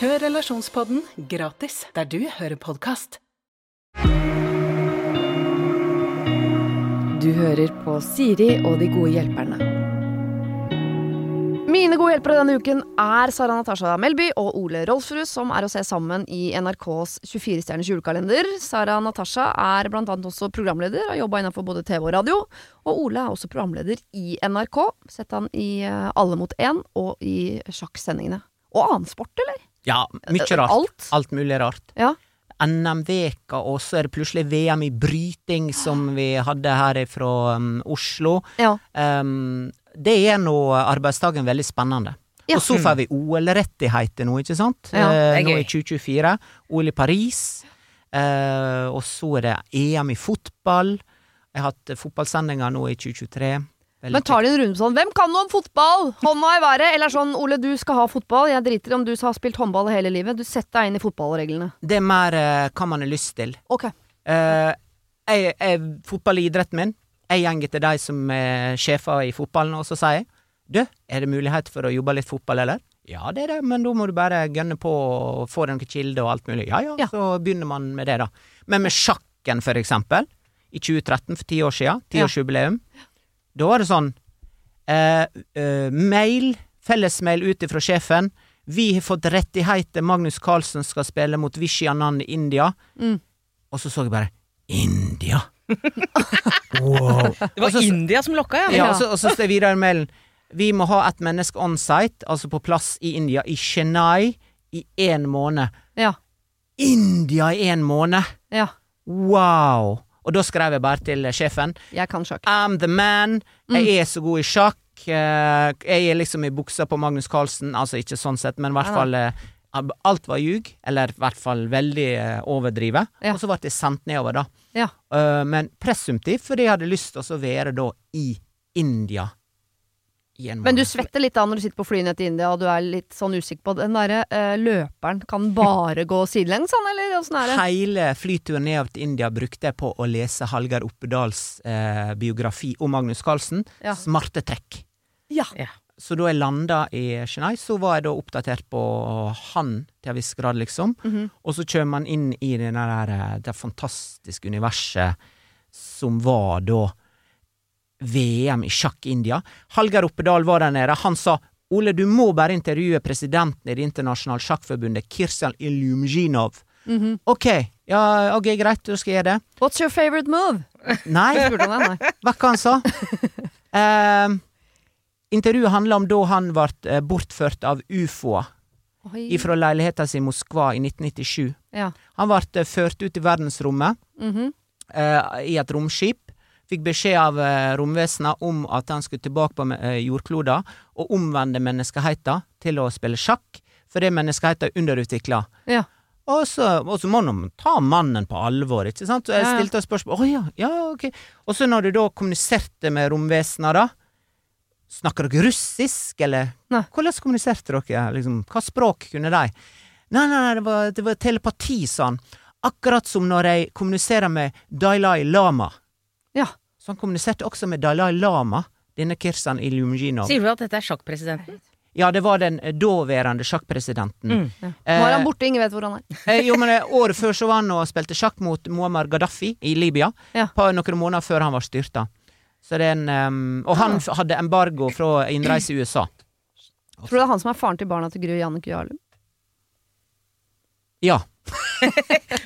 Hør Relasjonspodden gratis der du hører podkast. Du hører på Siri og de gode hjelperne. Mine gode hjelpere denne uken er Sara Natasha Melby og Ole Rolfsrud, som er å se sammen i NRKs 24-stjerners julekalender. Sara Natasha er annet også programleder, har jobba innenfor både TV og radio. Og Ole er også programleder i NRK. Sett han i eh, Alle mot én og i sjakksendingene. Og annen sport, eller? Ja, mye rart. Alt? Alt mulig rart. Ja. NM-veka, og så er det plutselig VM i bryting som vi hadde her fra um, Oslo. Ja. Um, det er nå arbeidsdagen veldig spennende. Ja. Og så får vi OL-rettigheter nå, ikke sant? Ja, Eh, er nå i 2024. OL i Paris. Uh, og så er det EM i fotball. Jeg har hatt fotballsendinger nå i 2023. Veldig Men tar de en runde sånn Hvem kan noe om fotball? Hånda i været. Eller sånn Ole, du skal ha fotball. Jeg driter i om du har spilt håndball hele livet. Du setter deg inn i fotballreglene. Det er mer uh, hva man har lyst til. Ok. Uh, jeg, jeg, fotball er idretten min. Jeg gjenger til de som er sjefer i fotballen, og så sier jeg Du, er det mulighet for å jobbe litt fotball, eller? Ja, det er det, men da må du bare gønne på og få deg noen kilder og alt mulig. Ja, ja, Ja. så begynner man med det, da. Men med sjakken, for eksempel, i 2013, for ti år siden, tiårsjubileum, da var det sånn eh, eh, Mail, fellesmail ut ifra sjefen. Vi har fått rettigheter, Magnus Carlsen skal spille mot Vishy Anand i India. Mm. Og så så jeg bare India! wow. Det var Og så- India som lokka, ja. Ja, og så, og så står det videre i mailen Vi må ha et menneske on site, altså på plass i India, i Chennai, i én måned. Ja. India i én måned! Ja. Wow! Og da skrev jeg bare til sjefen Jeg kan sjakk. I'm the man. Mm. Jeg er så god i sjakk. Eh, Jeg er liksom i buksa på Magnus Carlsen. Altså ikke sånn sett, men i hvert fall eh, Alt var ljug, eller i hvert fall veldig eh, overdrivet. Ja. Og så ble det sendt nedover, da. Ja. Men presumptivt, fordi jeg hadde lyst til å være da i India. Men du svetter litt da når du sitter på flyet ned til India og du er litt sånn usikker på den derre eh, løperen. Kan bare gå sidelengs, han, eller åssen er det? Hele flyturen ned til India brukte jeg på å lese Hallgeir Oppedals eh, biografi om Magnus Carlsen. Ja. Smarte trekk. Ja. Så da jeg landa i Chennai, så var jeg da oppdatert på han til en viss grad, liksom. Mhm. Og så kommer man inn i det der, eh, det fantastiske universet som var da VM i sjakk India. Hallgeir Oppedal var der nede. Han sa Ole, du må bare intervjue presidenten i Det internasjonale sjakkforbundet, Kirsan Ilyumzhinov. -hmm. Ok, ja, ok, greit, da skal jeg gjøre det. What's your favorite move? Nei, hva kan han sa? Uh, intervjuet handla om da han ble eh, bortført av ufoer ifra fra leiligheten sin i Moskva i 1997. Ja. Han ble eh, ført ut i verdensrommet mm -hmm. uh, i et romskip. Fikk beskjed av eh, romvesenet om at han skulle tilbake på jordkloden og omvende menneskeheten til å spille sjakk, fordi menneskeheten er underutvikla. Ja. Og så, og så må man ta mannen på alvor, ikke sant? Så jeg stilte et spørsmål Å ja, ja, ok. Og så når du da kommuniserte med romvesenet, da Snakker dere russisk, eller Nei. Hvordan kommuniserte dere? Liksom, hva språk kunne de? Nei, nei, nei, det var, det var telepati, sa han. Akkurat som når jeg kommuniserer med Dalai Lama. Ja. Så han kommuniserte også med Dalai Lama, denne Kirsan Ilyumjinov. Sier du at dette er sjakkpresidenten? Ja, det var den eh, daværende sjakkpresidenten. Mm. Nå er han Eh, borte, ingen vet hvor han er. Eh, jo, men eh, Året før så var han og spilte sjakk mot Muammar Gaddafi i Libya. Ja. På noen måneder før han var styrta. Så det er en, um, og han ja. hadde embargo fra innreise i USA. Tror du det er han som er faren til barna til Gry Jannicke Jarlum? Ja.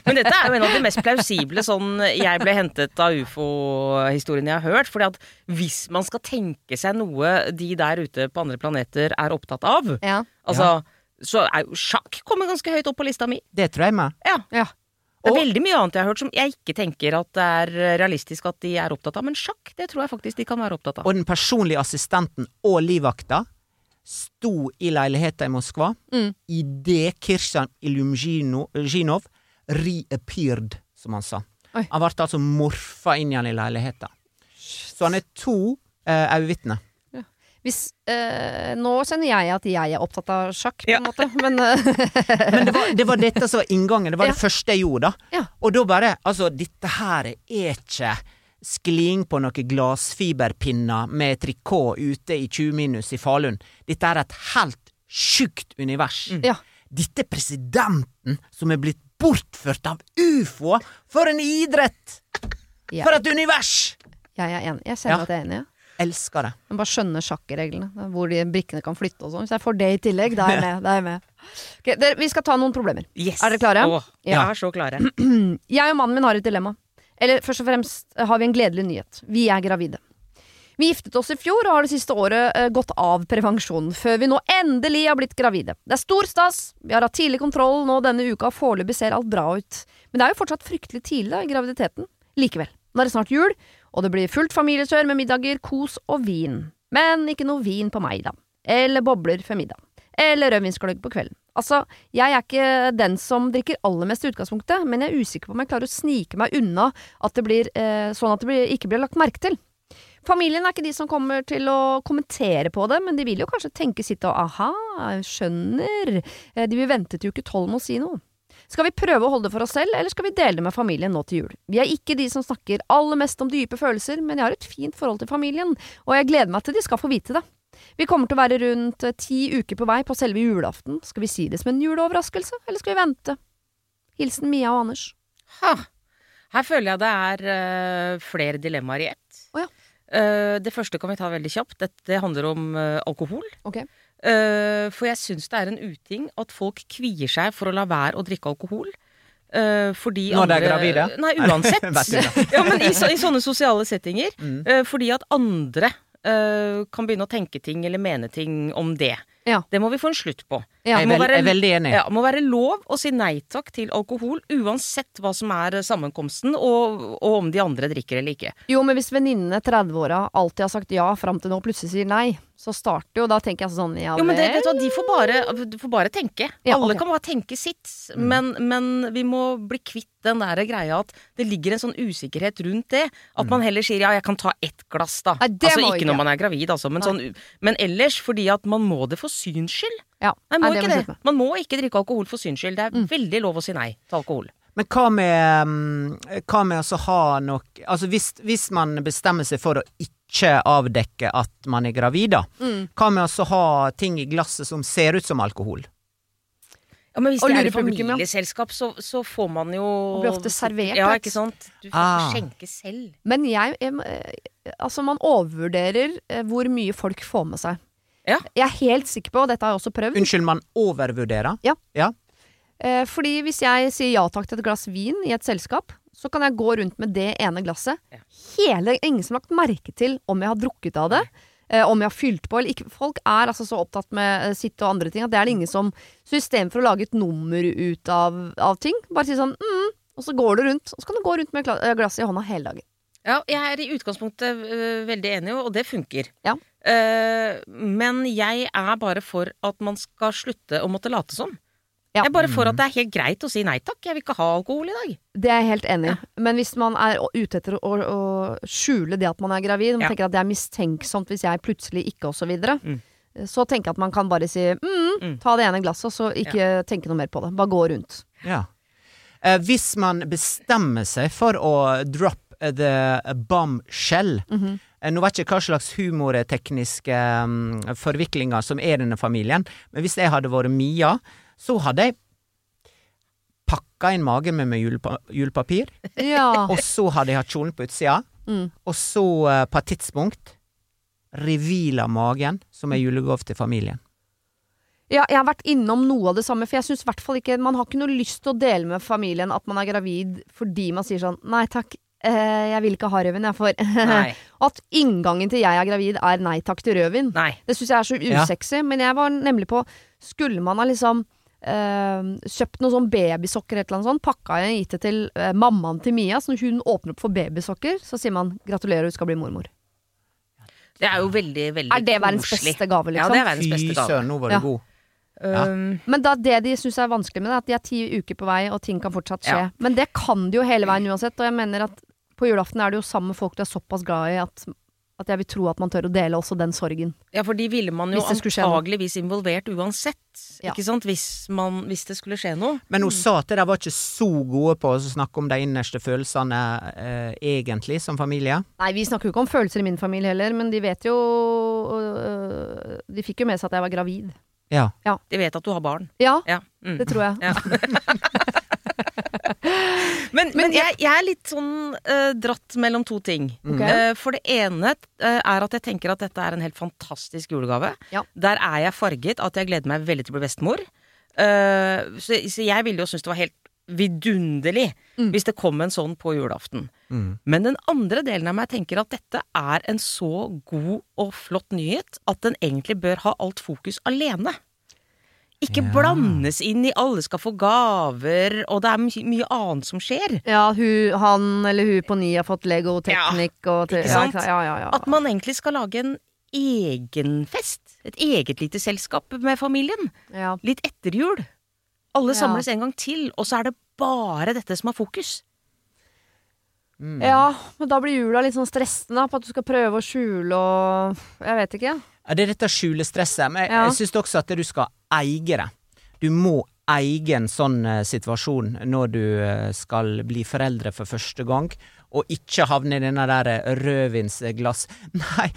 Men dette er jo en av de mest plausible sånn jeg ble hentet av ufo-historiene jeg har hørt. fordi at hvis man skal tenke seg noe de der ute på andre planeter er opptatt av, Ja. altså så er jo sjakk kommet ganske høyt opp på lista mi. Det tror jeg med. Ja. Ja. Det er veldig mye annet jeg har hørt som jeg ikke tenker at det er realistisk at de er opptatt av, men sjakk det tror jeg faktisk de kan være opptatt av. Og den personlige assistenten og livvakta sto i leiligheta i Moskva Mm. idet Kirsjan Ilyumzhinov reappeared, som han sa. Oi. Han ble altså morfa inn igjen i leiligheta. Så han er to eh, øyevitner. Hvis, eh, nå kjenner jeg at jeg er opptatt av sjakk, på Ja. en måte, men eh, Men det var, det var dette som var inngangen. Det var Ja. det første jeg gjorde, da. Ja. Og da bare Altså, dette her er ikke skliing på noen glassfiberpinner med trikot ute i 20 minus i Falun. Dette er et helt sjukt univers. Ja. Dette er presidenten som er blitt bortført av ufoer! For en idrett! Ja. For et univers! jeg er enig. Jeg kjenner Ja. at jeg er enig. Ja. Elsker det. Men bare skjønne sjakkreglene, hvor de brikkene kan flytte og sånn. Hvis jeg får det i tillegg, da er jeg med. Da er jeg med. Okay, der, vi skal ta noen problemer. Yes. Er dere klare? Åh, jeg er så klare. Jeg og mannen min har et dilemma. Eller først og fremst har vi en gledelig nyhet. Vi er gravide. Vi giftet oss i fjor og har det siste året eh, gått av prevensjon, før vi nå endelig har blitt gravide. Det er stor stas, vi har hatt tidlig kontroll nå denne uka, og foreløpig ser alt bra ut. Men det er jo fortsatt fryktelig tidlig da, i graviditeten. Likevel. Nå er det snart jul, og det blir fullt familiekjør med middager, kos og vin. Men ikke noe vin på meg, da. Eller bobler før middag. Eller rødvinsgløgg på kvelden. Altså, jeg er ikke den som drikker aller mest i utgangspunktet, men jeg er usikker på om jeg klarer å snike meg unna at det blir, eh, sånn at det blir, ikke blir lagt merke til. Familien er ikke de som kommer til å kommentere på det, men de vil jo kanskje tenke sitt og aha, skjønner, Eh, de vil vente til uke tolv med å si noe. Skal vi prøve å holde det for oss selv, eller skal vi dele det med familien nå til jul? Vi er ikke de som snakker aller mest om dype følelser, men jeg har et fint forhold til familien, og jeg gleder meg til de skal få vite det. Vi kommer til å være rundt eh, ti uker på vei på selve julaften. Skal vi si det som en juleoverraskelse, eller skal vi vente? Hilsen Mia og Anders. Ha. Her føler jeg det er uh, flere dilemmaer i ett. Oh, ja. uh, det første kan vi ta veldig kjapt. Dette handler om uh, alkohol. Okay. Eh, for jeg syns det er en uting at folk kvier seg for å la være å drikke alkohol. Eh, fordi Når de er andre- gravide? Nei, uansett. Det? ja, men i, i sånne sosiale settinger. Mm. eh, fordi at andre kan begynne å tenke ting eller mene ting om det. Ja. Det må vi få en slutt på. Ja. Jeg er, må jeg er veldig enig. Ja, må være lov å si nei takk til alkohol, uansett hva som er sammenkomsten, og, og om de andre drikker eller ikke. Jo, men hvis venninnene 30-åra alltid har sagt ja fram til nå, plutselig sier nei, så starter jo Da tenker jeg sånn, ja Jo, men det, vet du hva, De får bare, du får bare tenke. Ja, Alle okay. kan bare tenke sitt. Mm. Men, men vi må bli kvitt den der greia at det ligger en sånn usikkerhet rundt det. At Mm. man heller sier ja, jeg kan ta ett glass, da. Nei, altså ikke ikke. når man er gravid, altså. Men, sånn, men ellers fordi at man må det for syns skyld. Ja. Nei, må Nei, ikke det. Man må ikke drikke alkohol for syns skyld. Det er Mm. veldig lov å si nei til alkohol. Men hva med, mm, hva med å ha nok Altså hvis, hvis man bestemmer seg for å ikke avdekke at man er gravid, da. Mm. Hva med å ha ting i glasset som ser ut som alkohol? Ja, men hvis Og det er ja. familieselskap, så, så får man jo Og blir ofte servert, Ja, ikke sant. Du får Ah. skjenke selv. Men jeg, jeg eh, Altså, man overvurderer eh, hvor mye folk får med seg. Ja. Jeg er helt sikker på, og dette har jeg også prøvd, Unnskyld, man overvurderer? eh, fordi hvis jeg sier ja takk til et glass vin i et selskap, så kan jeg gå rundt med det ene glasset. Ja. Hele, ingen som har lagt merke til om jeg har drukket av det. Eh, om jeg har fylt på eller ikke. Folk er altså så opptatt med eh, sitt og andre ting at det er det ingen som Så istedenfor å lage et nummer ut av, av ting, bare si sånn mm, og så går du rundt. Og så kan du gå rundt med eh, glasset i hånda hele dagen. Ja, jeg er i utgangspunktet øh, veldig enig, og det funker. Ja. Eh, men jeg er bare for at man skal slutte å måtte late som. Ja. Jeg er bare for at det er helt greit å si nei takk, jeg vil ikke ha alkohol i dag. Det er jeg helt enig i. Men hvis man er ute etter å, å skjule det at man er gravid, man Ja. tenker at det er mistenksomt hvis jeg plutselig ikke, og så videre, Mm. så tenker jeg at man kan bare si mm, Mm. ta det ene glasset, og så ikke tenke noe mer på det. Bare gå rundt. Ja. Eh, hvis man bestemmer seg for å drop the bombshell Mm -hmm. Nå vet jeg ikke hva slags humortekniske um, forviklinger som er i denne familien, men hvis jeg hadde vært Mia, så hadde jeg pakka inn magen med julepa julepapir, Ja. og så hadde jeg hatt kjolen på utsida, Mm. og så uh, på et tidspunkt reveala magen som en julegave til familien. ja, jeg har vært innom noe av det samme, for jeg syns i hvert fall ikke Man har ikke noe lyst til å dele med familien at man er gravid fordi man sier sånn Nei takk, eh, jeg vil ikke ha rødvin, jeg får At inngangen til jeg er gravid er nei takk til rødvin. Nei. Det syns jeg er så Ja. Men jeg var nemlig på Skulle man ha liksom eh, kjøpt noen sånn babysokker eller noe sånt, pakka jeg gitt det til eh, mammaen til Mia, så når hun åpner opp for babysokker, så sier man 'gratulerer, du skal bli mormor'. Det er jo veldig, veldig Er det verdens koselig. beste gave, Ja, liksom? det er verdens Fy beste gave. søren, nå var du Ja. god. Ja. Um, Men da, det de syns er vanskelig med det, er at de er ti uker på vei, og ting kan fortsatt skje. Ja. Men det kan de jo hele veien uansett, og jeg mener at på julaften er det jo sammen med folk du er såpass glad i at, at jeg vil tro at man tør å dele også den sorgen. ja, for de ville man jo antageligvis involvert uansett. Ja. Ikke sant? Hvis, man, hvis det skulle skje noe. Men hun sa at de var ikke så gode på å snakke om de innerste følelsene eh, egentlig, som familie. Nei, vi snakker jo ikke om følelser i min familie heller, men de vet jo øh, De fikk jo med seg at jeg var gravid. Ja. De vet at du har barn. Ja, Ja. Mm. det tror jeg. Ja. men men jeg, jeg er litt sånn uh, dratt mellom to ting. Okay. Uh, for det ene uh, er at jeg tenker at dette er en helt fantastisk julegave. Ja. Der er jeg farget at jeg gleder meg veldig til å bli bestemor. Eh, så, så jeg ville jo synes det var helt vidunderlig Mm. hvis det kom en sånn på julaften. Mm. Men den andre delen av meg tenker at dette er en så god og flott nyhet at den egentlig bør ha alt fokus alene. Ikke Ja. blandes inn i alle skal få gaver, og det er my mye annet som skjer. Ja, hun, han eller hun på ni har fått Lego Teknikk og til, ikke sant? Ja, ja, ja. At man egentlig skal lage en egen fest. Et eget lite selskap med familien. ja. Litt etter jul. Alle Ja. samles en gang til, og så er det bare dette som har fokus. Mm. ja, men da blir jula litt sånn stressende på at du skal prøve å skjule og Jeg vet ikke. Ja, det er dette skjulestresset. Men jeg, Ja. jeg syns også at du skal eie det. Du må eie en sånn eh, situasjon når du eh, skal bli foreldre for første gang, og ikke havne i denne der eh, rødvinsglass Nei,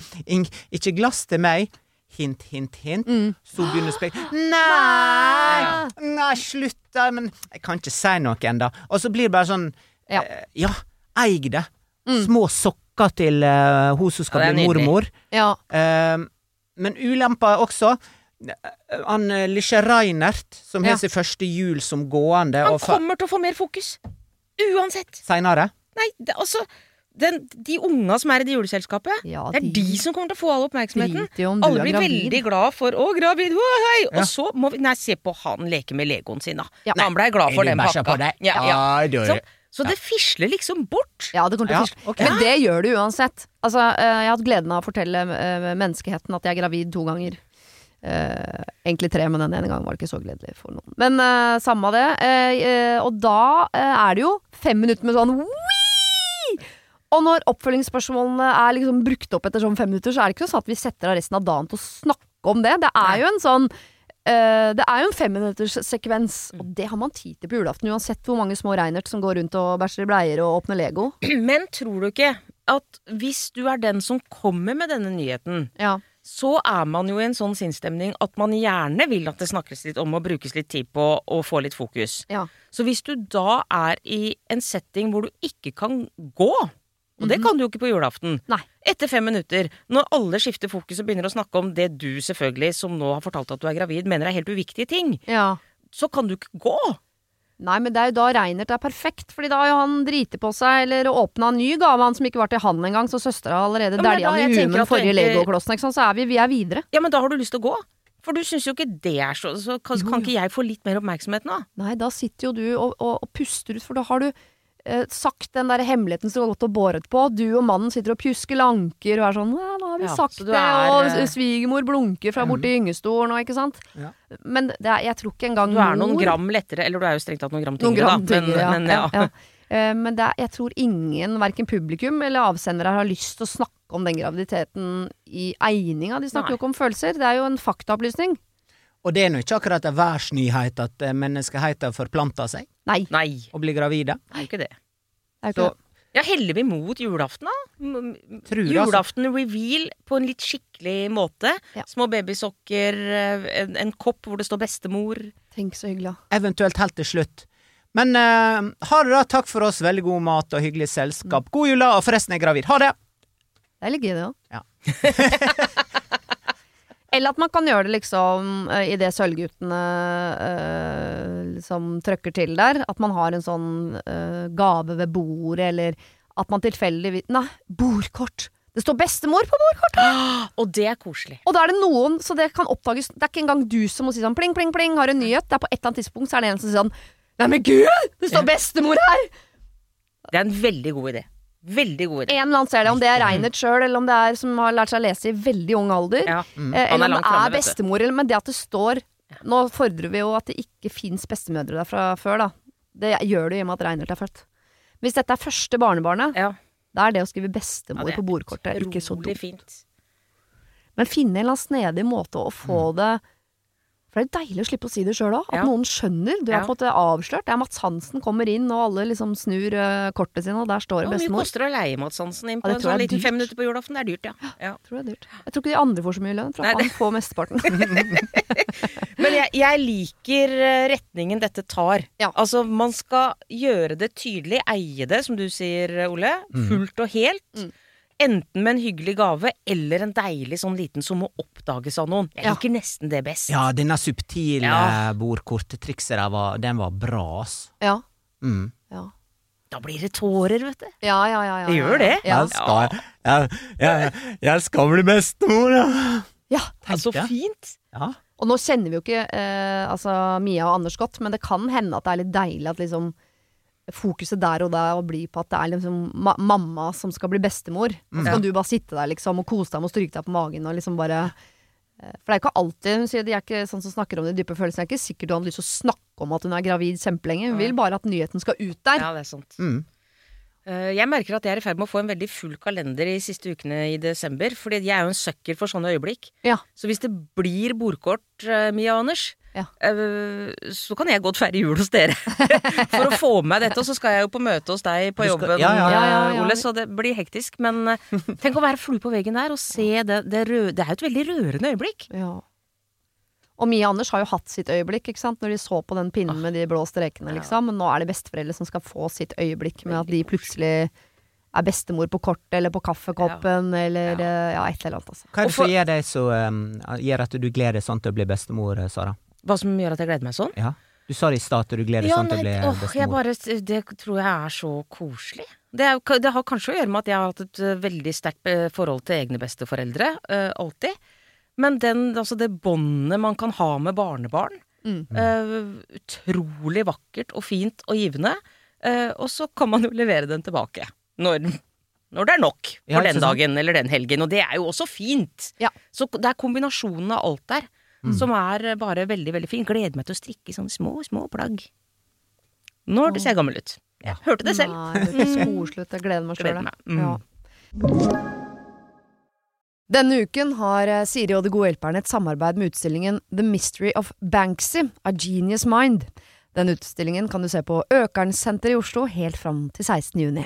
ikke glass til meg. Hint, hint, hint. Mm. Så begynner spek... Nei! Nei, slutt da! Men jeg kan ikke si noe ennå. Og så blir det bare sånn Ja. eh, Ja, eig det. Mm. Små sokker til uh, hun som skal Ja, bli mormor. Ja. Uh, men ulempa også Han eh, Lisje Reinert, som Ja. har sin første jul som gående, Han og fa- kommer til å få mer fokus. Uansett. seinere Nei, det, altså den, De unga som er i det juleselskapet, ja det er de som kommer til å få all oppmerksomheten. Alle blir gravid. veldig glad for 'å, gravid', å, hei! Ja. Og så må vi Nei, se på han leke med legoen sin, da. Ja. Han blei glad for den pakka. Ja, ja. Så, så det fisler liksom bort. Ja, det kommer til å fisle. Okay. Men det gjør det uansett. Altså, eh, jeg har hatt gleden av å fortelle eh, menneskeheten at jeg er gravid to ganger. Eh, egentlig tre, men den ene gangen var det ikke så gledelig for noen. Men uh, samme av det. Uh, og da er det jo fem minutter med sånn «Wii!» Og når oppfølgingsspørsmålene er liksom brukt opp etter sånn fem minutter, så er det ikke sånn at vi setter av resten av dagen til å snakke om det. Det er jo en sånn det er jo en femminutterssekvens, og det har man tid til på julaften. Uansett hvor mange små Reinert som går rundt og bæsjer i bleier og åpner Lego. Men tror du ikke at hvis du er den som kommer med denne nyheten, Ja. Så er man jo i en sånn sinnsstemning at man gjerne vil at det snakkes litt om og brukes litt tid på å få litt fokus. Ja. Så hvis du da er i en setting hvor du ikke kan gå, og det kan du jo ikke på julaften, Nei. etter fem minutter, når alle skifter fokus og begynner å snakke om det du selvfølgelig, som nå har fortalt at du er gravid, mener er helt uviktige ting, Ja. så kan du ikke gå. Nei, men det er jo da Reinert er perfekt, Fordi da har jo han driti på seg eller åpna en ny gave, han som ikke var til han engang, så søstera har allerede er dælja han i huet med den forrige egentlig- legoklossen, ikke sant, så er vi, vi er videre. Ja, men da har du lyst til å gå. For du syns jo ikke det er så Så kan, kan ikke jeg få litt mer oppmerksomhet nå? Nei, da sitter jo du og, og, og puster ut, for da har du eh, sagt den der hemmeligheten som du har gått og båret på. Du og mannen sitter og pjusker lanker og er sånn 'Nå har vi Ja, sagt det', er, og eh, svigermor blunker fra borti gyngestolen og ikke sant. Ja. Men det er, jeg tror ikke engang Du er noen mor- gram lettere, eller du er jo strengt tatt noen gram Noen tyngre, gram da. tyngre, ja. Men, men ja. ja. Eh, Men det er, jeg tror ingen, verken publikum eller avsendere, har lyst til å snakke om den graviditeten i egninga. De snakker jo ikke om følelser. Det er jo en faktaopplysning. Og det er nå ikke akkurat en værsnyhet at eh, menneskeheten forplanter seg Nei, Nei, og blir gravide. det er jo ikke det. det er ikke Så det. ja, heller vi mot julaften, da? Tror du, altså. Julaften-reveal på en litt skikkelig måte. Ja. Små babysokker, eh, en, en kopp hvor det står bestemor. Tenk så hyggelig. da. Eventuelt helt til slutt. Men uh, ha det, da. Takk for oss. Veldig god mat og hyggelig selskap. God jul, da. Og forresten, jeg er gravid. Ha det! Det er litt gøy, det òg. Ja. Eller at man kan gjøre det liksom uh, idet Sølvguttene eh, liksom trøkker til der. At man har en sånn eh, gave ved bordet, eller at man tilfeldigvis Nei, bordkort! Det står bestemor på bordkortet! Og det er koselig. Og da er det noen, så det kan oppdages Det er ikke engang du som må si sånn pling, pling, pling, har en nyhet. Det er på et eller annet tidspunkt så er det en som sier sånn Nei, men gud! Det står bestemor her! Det er en veldig god idé. Veldig god idé. En ser det, om det er Reinert sjøl, eller om det er som har lært seg å lese i veldig ung alder. Ja. Mm. Eller er om det er bestemor, eller, men det at det står Nå fordrer vi jo at det ikke fins bestemødre der fra før, da. Det gjør det i og med at Reinert er født. Hvis dette er første barnebarnet, Ja. da er det å skrive bestemor er på bordkortet ikke så dumt. fint. Men finne en eller annen snedig måte å få det For det er deilig å slippe å si det sjøl òg. At Ja. noen skjønner. Du er på en måte avslørt. Det er Mats Hansen kommer inn, og alle liksom snur uh, kortet sine, og der står det Hvor mye koster det å leie Mats Hansen inn på en sånn liten fem minutter på julaften? Det er dyrt, ja. ja. Jeg tror det er dyrt. Jeg tror ikke de andre får så mye lønn, for Nei, han får mesteparten. Men jeg, jeg liker eh, retningen dette tar. Ja. Altså, man skal gjøre det tydelig, eie det, som du sier, Ole. Fullt og helt. Mm. Enten med en hyggelig gave eller en deilig sånn liten som må oppdages av noen. Jeg Ja. liker nesten det best. Ja, denne subtile Ja. bordkorttrikset der, var, den var bra, ass. Ja. Mm. Ja. Da blir det tårer, vet du. Ja, ja, ja, ja, Det gjør det. Ja. Jeg, skal, jeg, jeg, jeg skal bli bestemor, ja. ja. Så fint. ja. Og nå kjenner vi jo ikke eh, altså Mia og Anders godt, men det kan hende at det er litt deilig at liksom fokuset der og der blir på at det er liksom ma mamma som skal bli bestemor. Og så Ja. du bare sitte der liksom og kose deg med å stryke deg på magen og liksom bare eh, For det er ikke alltid Hun sier de er ikke sånn som snakker om de dype følelsene. Det er ikke sikkert du hadde lyst til å snakke om at hun er gravid kjempelenge. Hun vil bare at nyheten skal ut der. Ja, det er sant. Mm. Eh, Jeg merker at jeg er i ferd med å få en veldig full kalender i siste ukene i desember. Fordi jeg er jo en sucker for sånne øyeblikk. Ja. Så hvis det blir bordkort, eh, Mia og Anders, Ja. eh, så kan jeg godt feire jul hos dere. for å få med meg dette. Og så skal jeg jo på møte hos deg på Du skal- jobben, ja, ja, ja, ja, eh, ja. Ole, så det blir hektisk. Men eh, tenk å være flue på veggen der og se det. Det, røde, det er jo et veldig rørende øyeblikk. Ja. Og Mie og Anders har jo hatt sitt øyeblikk, ikke sant? når de så på den pinnen med de blå strekene, liksom. Men nå er det besteforeldre som skal få sitt øyeblikk med at de plutselig er bestemor på kortet eller på kaffekoppen eller ja. ja, et eller annet. Altså. Hva er det som gjør, deg så, um, gjør at du gleder deg sånn til å bli bestemor, Sara? Hva som gjør at jeg gleder meg sånn? Ja. Du sa det i stad at du gleder deg Ja, sånn til å bli åh, jeg bestemor. bare, det tror jeg er så koselig. Det, er, det har kanskje å gjøre med at jeg har hatt et eh, veldig sterkt eh, forhold til egne besteforeldre. eh, alltid. Men den, altså det båndet man kan ha med barnebarn. Mm. eh, utrolig vakkert og fint og givende. eh, og så kan man jo levere den tilbake. Når, når det er nok for Ja, den dagen eller den helgen. Og det er jo også fint. Ja. Så det er kombinasjonen av alt der Mm. som er bare veldig, veldig fin. Gleder meg til å strikke i sånne små, små plagg. Nå ser jeg gammel ut. Ja. Hørte det selv. Nei, det høres koselig. Jeg gleder meg sjøl. Mm. Ja. Denne uken har eh, Siri og De gode hjelperne et samarbeid med utstillingen The Mystery of Banksy, A Genius Mind. Den utstillingen kan du se på Økernsenteret i Oslo helt fram til 16. juni.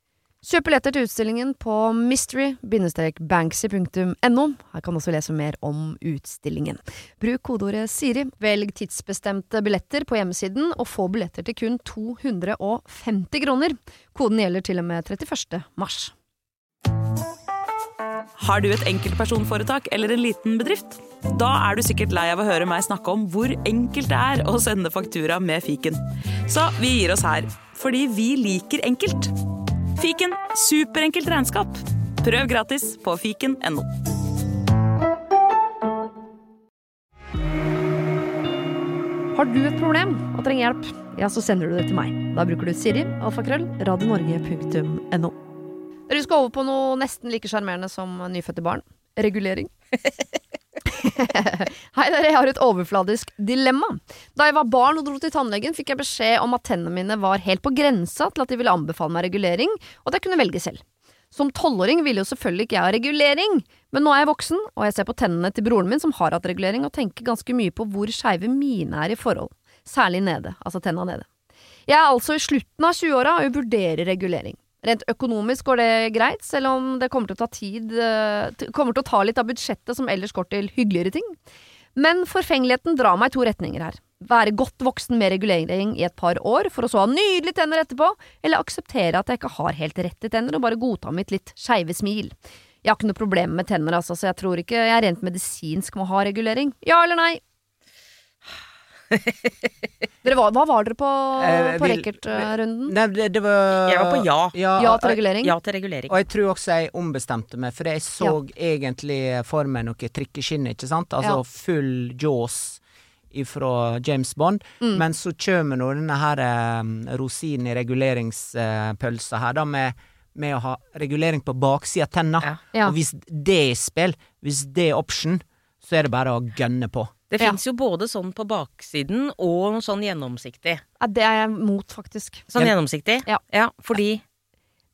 Kjøp billetter til utstillingen på mystery-banksy.no. Her kan du også lese mer om utstillingen. Bruk kodeordet Siri, velg tidsbestemte billetter på hjemmesiden, og få billetter til kun 250 kroner. Koden gjelder til og med 31. mars. Har du et enkeltpersonforetak eller en liten bedrift? Da er du sikkert lei av å høre meg snakke om hvor enkelt det er å sende faktura med fiken. Så vi gir oss her, fordi vi liker enkelt. Fiken superenkelt regnskap. Prøv gratis på fiken.no. Har du et problem og trenger hjelp, ja, så sender du det til meg. Da bruker du Siri, alfakrøll, radionorge.no. Dere skal over på noe nesten like sjarmerende som nyfødte barn. Regulering. Hei dere, jeg har et overfladisk dilemma. Da jeg var barn og dro til tannlegen, fikk jeg beskjed om at tennene mine var helt på grensa til at de ville anbefale meg regulering, og at jeg kunne velge selv. Som tolvåring ville jo selvfølgelig ikke jeg ha regulering, men nå er jeg voksen, og jeg ser på tennene til broren min som har hatt regulering, og tenker ganske mye på hvor skeive mine er i forhold, særlig nede, altså tenna nede. Jeg er altså i slutten av 20-åra og vurderer regulering. Rent økonomisk går det greit, selv om det kommer til å ta tid eh, Kommer til å ta litt av budsjettet som ellers går til hyggeligere ting. Men forfengeligheten drar meg i to retninger her. Være godt voksen med regulering i et par år, for å så ha nydelige tenner etterpå, eller akseptere at jeg ikke har helt rette tenner, og bare godta mitt litt skeive smil. Jeg har ikke noe problem med tenner, altså, så jeg tror ikke jeg rent medisinsk må ha regulering. Ja eller nei? Dere var, hva var dere på, Eh, på? Nei, det, det var Jeg var på ja. Ja til regulering? Ja til regulering. Og jeg tror også jeg ombestemte meg, for jeg så egentlig for meg noe trikkeskinn, ikke sant? Altså Ja. full jaws ifra James Bond. Mm. Men så kommer nå denne her eh, rosinen i reguleringspølsa her, da, med, med å ha regulering på baksida av tenna. Ja. Ja. Og hvis det er spill, hvis det er option, så er det bare å gønne på. Det Ja. fins jo både sånn på baksiden og sånn gjennomsiktig. Ja, det er jeg mot, faktisk. Sånn gjennomsiktig? Ja. ja fordi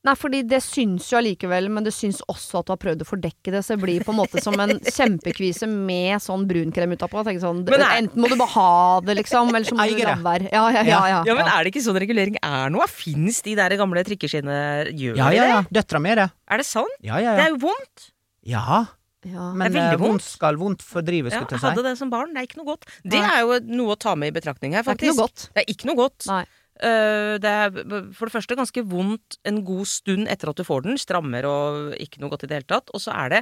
Nei, fordi det syns jo allikevel, men det syns også at du har prøvd å fordekke det, så det blir på en måte som en kjempekvise med sånn brunkrem utapå. Sånn, Men enten må du bare ha det, liksom, eller så må du la være. Ja, ja, ja. ja. Ja, men er det ikke sånn regulering er noe? Fins de der gamle trikkeskinnene Gjør Ja, ja, ja. det? Døtra mi er det. Er det sant? Ja, ja, Det er jo vondt. Ja, ja. men Det er eh, vondt. vondt skal vondt fordrive, Ja, skulle jeg jeg hadde det som barn. Det er ikke noe godt. Det Nei. er jo noe å ta med i betraktning her, Det er ikke noe godt. Det er ikke noe godt. Nei. Uh, det er for det første ganske vondt en god stund etter at du får den. Strammer og ikke noe godt i det hele tatt. Og så er det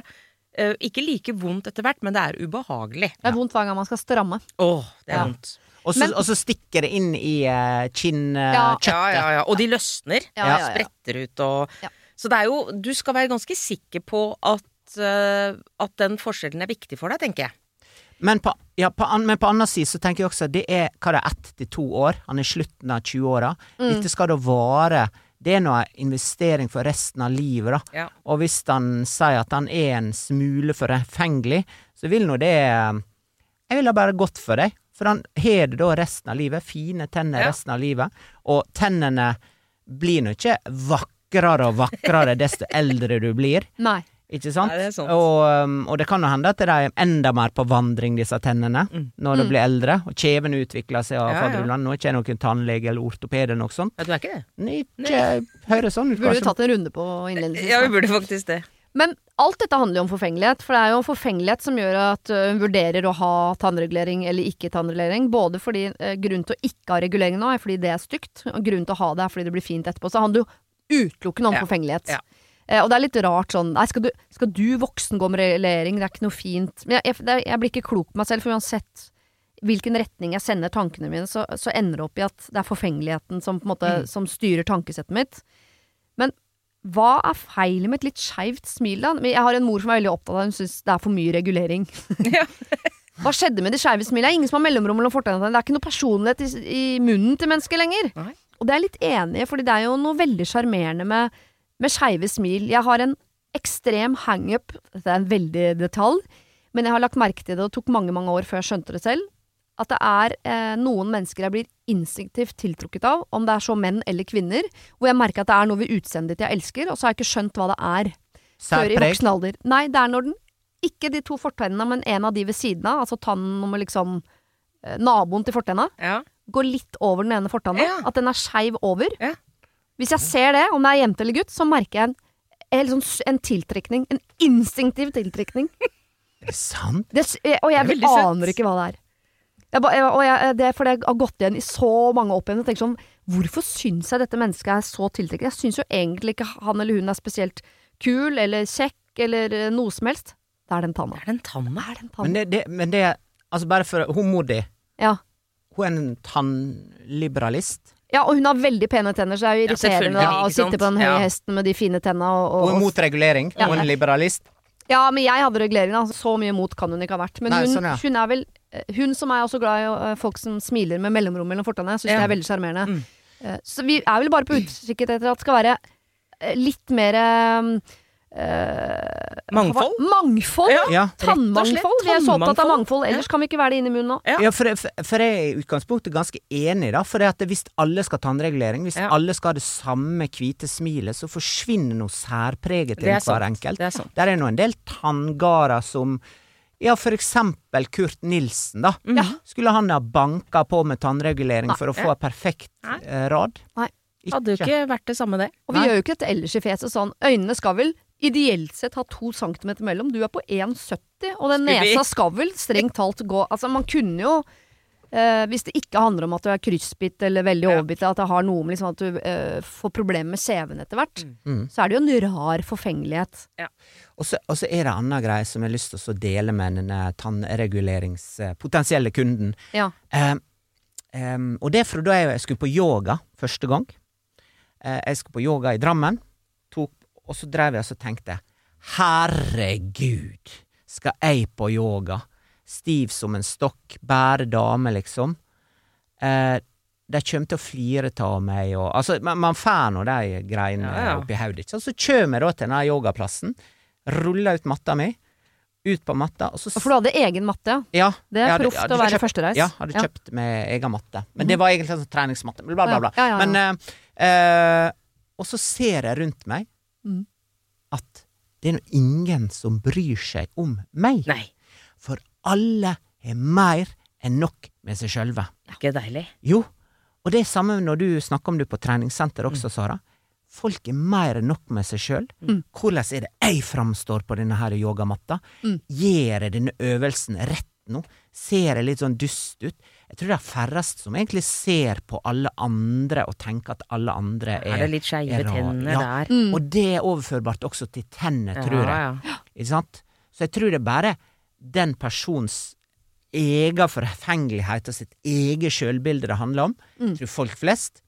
uh, ikke like vondt etter hvert, men det er ubehagelig. Det er vondt hver gang man skal stramme. Åh, det er Ja. vondt. Og så Men- og så stikker det inn i uh, kinnkjøttet. Ja, ja, ja. Og de løsner. Ja, ja, ja. Spretter ut og Ja. Så det er jo Du skal være ganske sikker på at, eh, at den forskjellen er viktig for deg, tenker jeg. Men på, ja, på, men på annen side så tenker jeg også at det er hva det er ett til to år. Han er slutten av 20-åra. Mm. Dette skal da vare Det er nå en investering for resten av livet, da. Ja. Og hvis han sier at han er en smule forfengelig, så vil nå det Jeg ville bare gått for deg. For han har det da resten av livet. Fine tenner Ja. resten av livet. Og tennene blir nå ikke vakrere og vakrere desto eldre du blir. Nei. Ikke sant? Nei, det sant. Og, um, og det kan jo hende at de er enda mer på vandring, disse tennene, Mm. når de blir eldre. Og kjeven utvikler seg av Ja, ja. Nå er ikke jeg noen tannlege eller ortoped eller noe sånt. Ja, du er ikke det? Nei, Ikke høres sånn ut, Burde vi tatt en runde på innledningen Ja, vi burde faktisk det. Men alt dette handler jo om forfengelighet, for det er jo forfengelighet som gjør at hun vurderer å ha tannregulering eller ikke tannregulering. Både fordi grunnen til å ikke ha regulering nå er fordi det er stygt, og grunnen til å ha det er fordi det blir fint etterpå. Så handler jo utelukkende om Ja. forfengelighet. Ja. Eh, og det er litt rart sånn Nei, skal du, skal du voksen gå med regulering? Det er ikke noe fint. Men jeg, jeg, jeg blir ikke klok på meg selv, for uansett hvilken retning jeg sender tankene mine, så, så ender det opp i at det er forfengeligheten som måte som styrer tankesettet mitt. Men hva er feilen med et litt skeivt smil, da? Jeg har en mor som er veldig opptatt av Hun syns det er for mye regulering. Hva skjedde med de skeive smilene? Ingen som har mellomrom mellom fortennene. Det er ikke noe personlighet i, i munnen til mennesket lenger. Nei. Og det er jeg litt enig i, for det er jo noe veldig sjarmerende med, med skeive smil. Jeg har en ekstrem hangup, dette er en veldig detalj, men jeg har lagt merke til det, og det tok mange, mange år før jeg skjønte det selv, at det er eh, noen mennesker jeg blir instinktivt tiltrukket av, om det er så menn eller kvinner, hvor jeg merker at det er noe ved utseendet jeg elsker, og så har jeg ikke skjønt hva det er før i voksen alder. Nei, det er når den ikke de to fortennene, men en av de ved siden av, altså tannen med liksom eh, naboen til fortenna, Ja. går litt over den ene fortanna. Ja. At den er skeiv over. Ja. Hvis jeg ser det, om det er jente eller gutt, så merker jeg en, en, sånn, en tiltrekning. En instinktiv tiltrekning. Er det sant? Det, og jeg Det er aner ikke hva det er. Jeg, ba- jeg, og jeg, det for det har gått igjen i så mange opp igjen sånn Hvorfor syns jeg dette mennesket er så tiltrekkende? Jeg syns jo egentlig ikke han eller hun er spesielt kul eller kjekk eller eh, noe som helst. Det er den tanna. Er det en tann? Det er den Men det, det, men det Altså, bare for Hun mor di, Ja. hun er en tannliberalist. Ja, og hun har veldig pene tenner, så det er jo irriterende ja, da, å sitte på den høye Ja. hesten med de fine tenna og, og, er mot regulering. Ja. Er en liberalist. Ja, men jeg hadde regulering, da. Så mye mot kan hun ikke ha vært. Men Nei, hun, sånn, ja. hun er vel eh, Hun som er også glad i eh, folk som smiler med mellomrom mellom fortennene. Jeg syns Ja. det er veldig sjarmerende. Mm. Eh, Så vi er vel bare på utkikk etter at det skal være litt mer eh, Mangfold? hva- Mangfold? Ja. Ja. Tannmangfold. Vi er så opptatt av mangfold, ellers kan vi ikke være det inn i munnen nå. Ja. Ja, for, for, jeg er i utgangspunktet ganske enig, da. For at hvis alle skal ha tannregulering, hvis Ja. alle skal ha det samme hvite smilet, så forsvinner noe særpreget til Det er hver enkelt. Det er sant. Der er nå en del tanngarer som ja, for eksempel Kurt Nilsen, da. Skulle han ha banka på med tannregulering for å få et perfekt Nei. eh, rad? Nei. Hadde jo ikke vært det samme, det. Og vi Nei. gjør jo ikke dette ellers i fjeset sånn. Øynene skal vel ideelt sett ha to centimeter mellom. Du er på 1,70, og den Skulle vi- nesa skal vel strengt talt gå Altså, man kunne jo eh, hvis det ikke handler om at du er kryssbitt eller veldig Ja. overbitt, at det har noe med liksom at du eh, får problemer med CV-en etter hvert, Mm. så er det jo en rar forfengelighet. Og så, og så er det en annen greie som jeg har lyst til å dele med denne tannreguleringspotensielle kunden. Ja. Eh, em, og det er fra da jeg skulle på yoga første gang. Eh, jeg skulle på yoga i Drammen, og så drev jeg og tenkte Herregud, skal jeg på yoga? Stiv som en stokk, bære dame, liksom. Eh, de kommer til å flire av meg og Altså, man, man får nå de greiene Ja, ja. oppi hodet, ikke sant. Så kommer jeg da til denne yogaplassen, ruller ut matta mi, ut på matta, og så For du hadde egen matte, ja. Det er proft å være førstereis. Ja, hadde. Mhm. kjøpt med egen matte. Men det var egentlig en sånn treningsmatte. Bla, bla, bla. Ja. Men eh, eh, Og så ser jeg rundt meg Mhm. at det er nå ingen som bryr seg om meg. Nei. For alle er mer enn nok med seg sjølve. Er ikke deilig. Jo, og det er samme når du snakker om det på treningssenter Mm. også, Sara. Folk er mer enn nok med seg sjøl. Mm. Hvordan er det jeg framstår på denne her yogamatta? Mm. Gjør jeg denne øvelsen rett nå? Ser jeg litt sånn dust ut? Jeg tror det er færrest som egentlig ser på alle andre og tenker at alle andre er Er det litt skeive er tenner Ja. der? Mm. Og det er overførbart også til tenner, tror jeg. Ja, ja. Ikke sant? Så jeg tror det er bare den persons egen forfengelighet og sitt eget sjølbilde det handler om. Jeg tror folk flest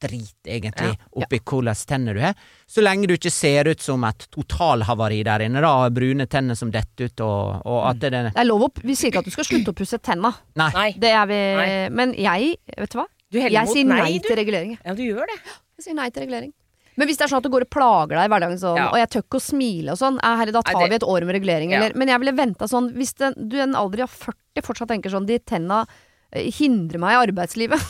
driter egentlig oppi hvordan tenner du har, så lenge du ikke ser ut som et totalhavari der inne, da, brune tenner som detter ut, og, og at det Det er lov å Vi sier ikke at du skal slutte å pusse tenna. Nei. Det er vi Nei. Men jeg, vet du hva? Du Jeg mot sier nei, nei, du. til regulering. Ja, du gjør det. Jeg sier nei til regulering. Men hvis det er sånn at det går og plager deg i hverdagen sånn, Ja. og jeg tør ikke å smile og sånn, eh, herre, da tar Nei, det- vi et år med regulering, Ja. eller Men jeg ville venta sånn, hvis den, du i en alder av 40 fortsatt tenker sånn, de tenna eh, hindrer meg i arbeidslivet,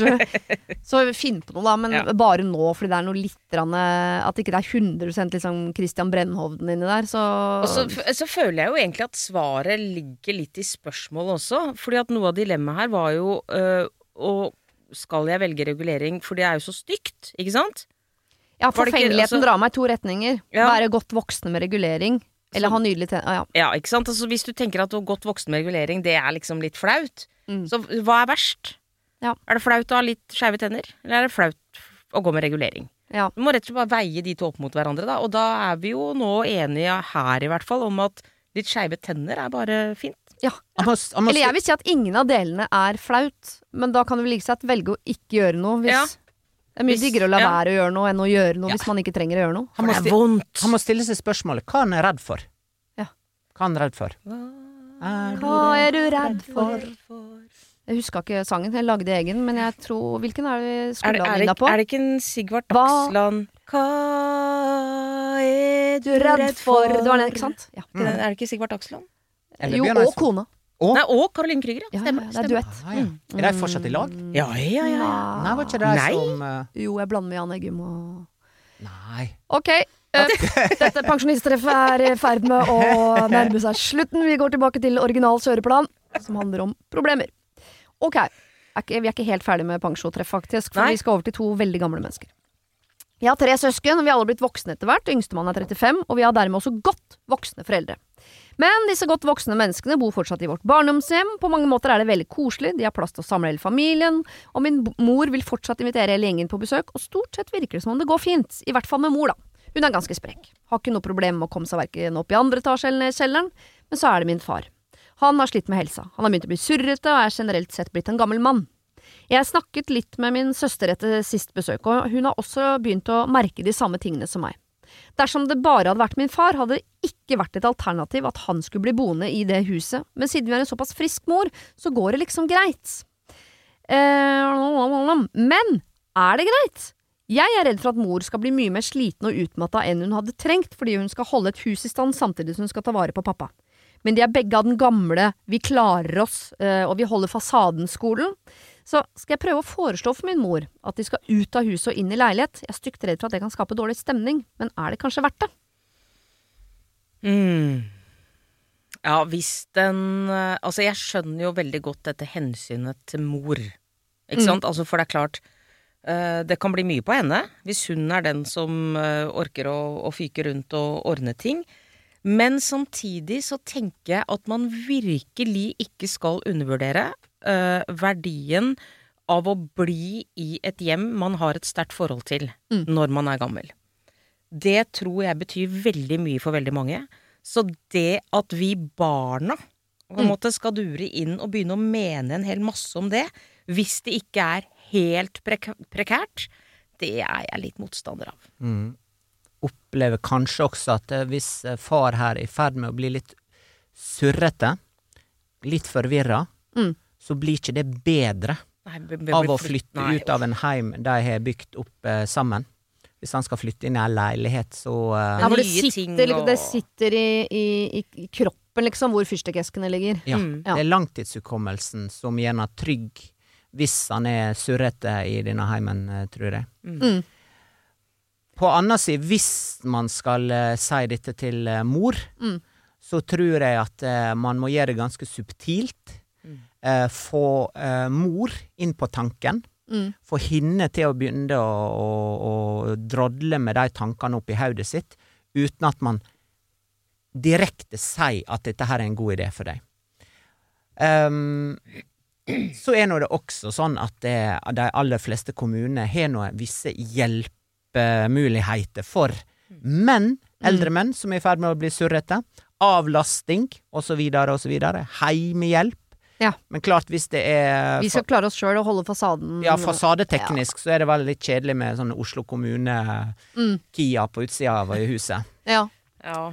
så, finn på noe, da, men Ja. bare nå, fordi det er noe litt grann, eh, At ikke det er 100% liksom Christian Brennhovden inni der, så Og så, så føler jeg jo egentlig at svaret ligger litt i spørsmålet også. Fordi at noe av dilemmaet her var jo øh, og skal jeg velge regulering, for det er jo så stygt, ikke sant? Ja, forfengeligheten altså- drar meg i to retninger. Ja. Være godt voksne med regulering, eller Så- ha nydelig tenner. Ah, ja. Ja, ikke sant? Altså, hvis du tenker at godt voksen med regulering, det er liksom litt flaut, Mm. så hva er verst? Ja. Er det flaut å ha litt skeive tenner, eller er det flaut å gå med regulering? Ja. Du må rett og slett bare veie de to opp mot hverandre, da. Og da er vi jo nå enige her, i hvert fall, om at litt skeive tenner er bare fint. ja. Eller jeg vil si at ingen av delene er flaut, men da kan du like sett velge å ikke gjøre noe hvis Ja. Det er mye diggere å la ja. være å gjøre noe enn å gjøre noe Ja. hvis man ikke trenger å gjøre noe. han, må det er vondt. han må stille seg spørsmålet hva han er redd for. Ja. Hva han er redd for. Er du Hva er du redd for? Jeg huska ikke sangen, jeg lagde egen, men jeg tror Hvilken er det vi skulle det, på? er det ikke en Sigvart Dagsland Hva er Du redd for Det var den, ikke sant? Ja. Er det- Er det ikke Sigvart Dagsland? Jo, og kona. Og? Nei, og Caroline Krüger, ja. Ja, Stemmer. ja, det er duett. Ah, ja. Er de fortsatt i lag? Ja, ja, ja. ja. Nei, var ikke det som uh... Jo, jeg blander med Jan Eggum og Nei. Ok. Eh, dette pensjonisttreffet er i ferd med å nærme seg slutten. Vi går tilbake til original kjøreplan, som handler om problemer. Ok. Vi er ikke helt ferdig med pensjotreff, faktisk, for Nei. vi skal over til to veldig gamle mennesker. Jeg har tre søsken, og vi har alle blitt voksne etter hvert. Yngstemann er 35, og vi har dermed også godt voksne foreldre. Men disse godt voksne menneskene bor fortsatt i vårt barndomshjem. På mange måter er det veldig koselig, de har plass til å samle hele familien, og min mor vil fortsatt invitere hele gjengen på besøk, og stort sett virker det som om det går fint. I hvert fall med mor, da. Hun er ganske sprek. Har ikke noe problem med å komme seg verken opp i andre etasje eller ned i kjelleren, men så er det min far. Han har slitt med helsa. Han har begynt å bli surrete og er generelt sett blitt en gammel mann. Jeg snakket litt med min søster etter sist besøk, og hun har også begynt å merke de samme tingene som meg. Dersom det bare hadde vært min far, hadde det ikke vært et alternativ at han skulle bli boende i det huset, men siden vi har en såpass frisk mor, så går det liksom greit. Eh, men er det greit? Jeg er redd for at mor skal bli mye mer sliten og utmatta enn hun hadde trengt, fordi hun skal holde et hus i stand samtidig som hun skal ta vare på pappa. Men de er begge av den gamle 'vi klarer oss' eh, og 'vi holder fasaden'-skolen. Så skal jeg prøve å foreslå for min mor at de skal ut av huset og inn i leilighet. Jeg er stygt redd for at det kan skape dårlig stemning, men er det kanskje verdt det? Mm. Ja, hvis den eh, Altså, jeg skjønner jo veldig godt dette hensynet til mor. Ikke Mm. sant? Altså, for det er klart Det kan bli mye på henne hvis hun er den som eh, orker å, å fyke rundt og ordne ting. Men samtidig så tenker jeg at man virkelig ikke skal undervurdere uh, verdien av å bli i et hjem man har et sterkt forhold til Mm. når man er gammel. Det tror jeg betyr veldig mye for veldig mange. Så det at vi barna på en Mm. måte skal dure inn og begynne å mene en hel masse om det, hvis det ikke er helt prek prekært, det er jeg litt motstander av. Mm. Opplever kanskje også at eh, hvis eh, far her er i ferd med å bli litt surrete, litt forvirra, Mm. så blir ikke det bedre Nei, be- be- av å flytte nei, ut av en heim de har bygd opp eh, sammen. Hvis han skal flytte inn i en leilighet, så eh, Ja, hvor det sitter, og- det sitter i, i, i, i kroppen, liksom, hvor fyrstikkeskene ligger. Ja. Mm. Ja. Det er langtidshukommelsen som gjennom trygg hvis han er surrete i denne heimen, eh, tror jeg. Mm. På anna side, hvis man skal uh, si dette til uh, mor, Mm. så tror jeg at uh, man må gjøre det ganske subtilt. Mm. Eh, få eh, mor inn på tanken. Mm. Få henne til å begynne å, å, å drodle med de tankene oppi hodet sitt, uten at man direkte sier at dette her er en god idé for deg. Ehm, så er nå det også sånn at det, de aller fleste kommunene har nå visse hjelpemuligheter for menn, eldre menn, som er i ferd med å bli surrete. Avlasting, osv., osv. Heimehjelp. Ja. Men klart, hvis det er Vi skal klare oss sjøl og holde fasaden ja, fasadeteknisk så er det veldig kjedelig med sånn Oslo kommune Mm. Kia på utsida av huset. Ja. Ja.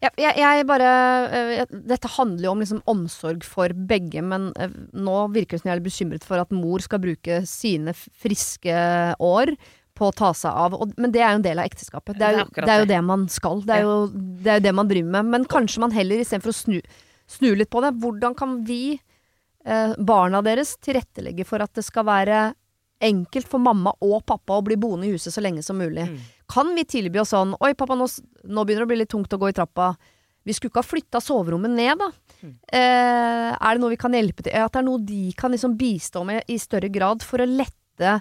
Jeg, jeg, jeg bare eh, jeg- Dette handler jo om liksom omsorg for begge, men eh, nå virker det som jeg er litt bekymret for at mor skal bruke sine friske år på å ta seg av og, Men det er jo en del av ekteskapet. Det er, Det jo, det, er jo det man skal. Det er, jo, det er jo det man driver med. Men kanskje man heller, istedenfor å snu, snu litt på det Hvordan kan vi, eh, barna deres, tilrettelegge for at det skal være enkelt for mamma og pappa å bli boende i huset så lenge som mulig? Mm. Kan vi tilby oss sånn Oi, pappa, nå, nå begynner det å bli litt tungt å gå i trappa. Vi skulle ikke ha flytta soverommet ned, da. Mm. Eh, er det noe vi kan hjelpe til? At det er noe de kan liksom bistå med i større grad for å lette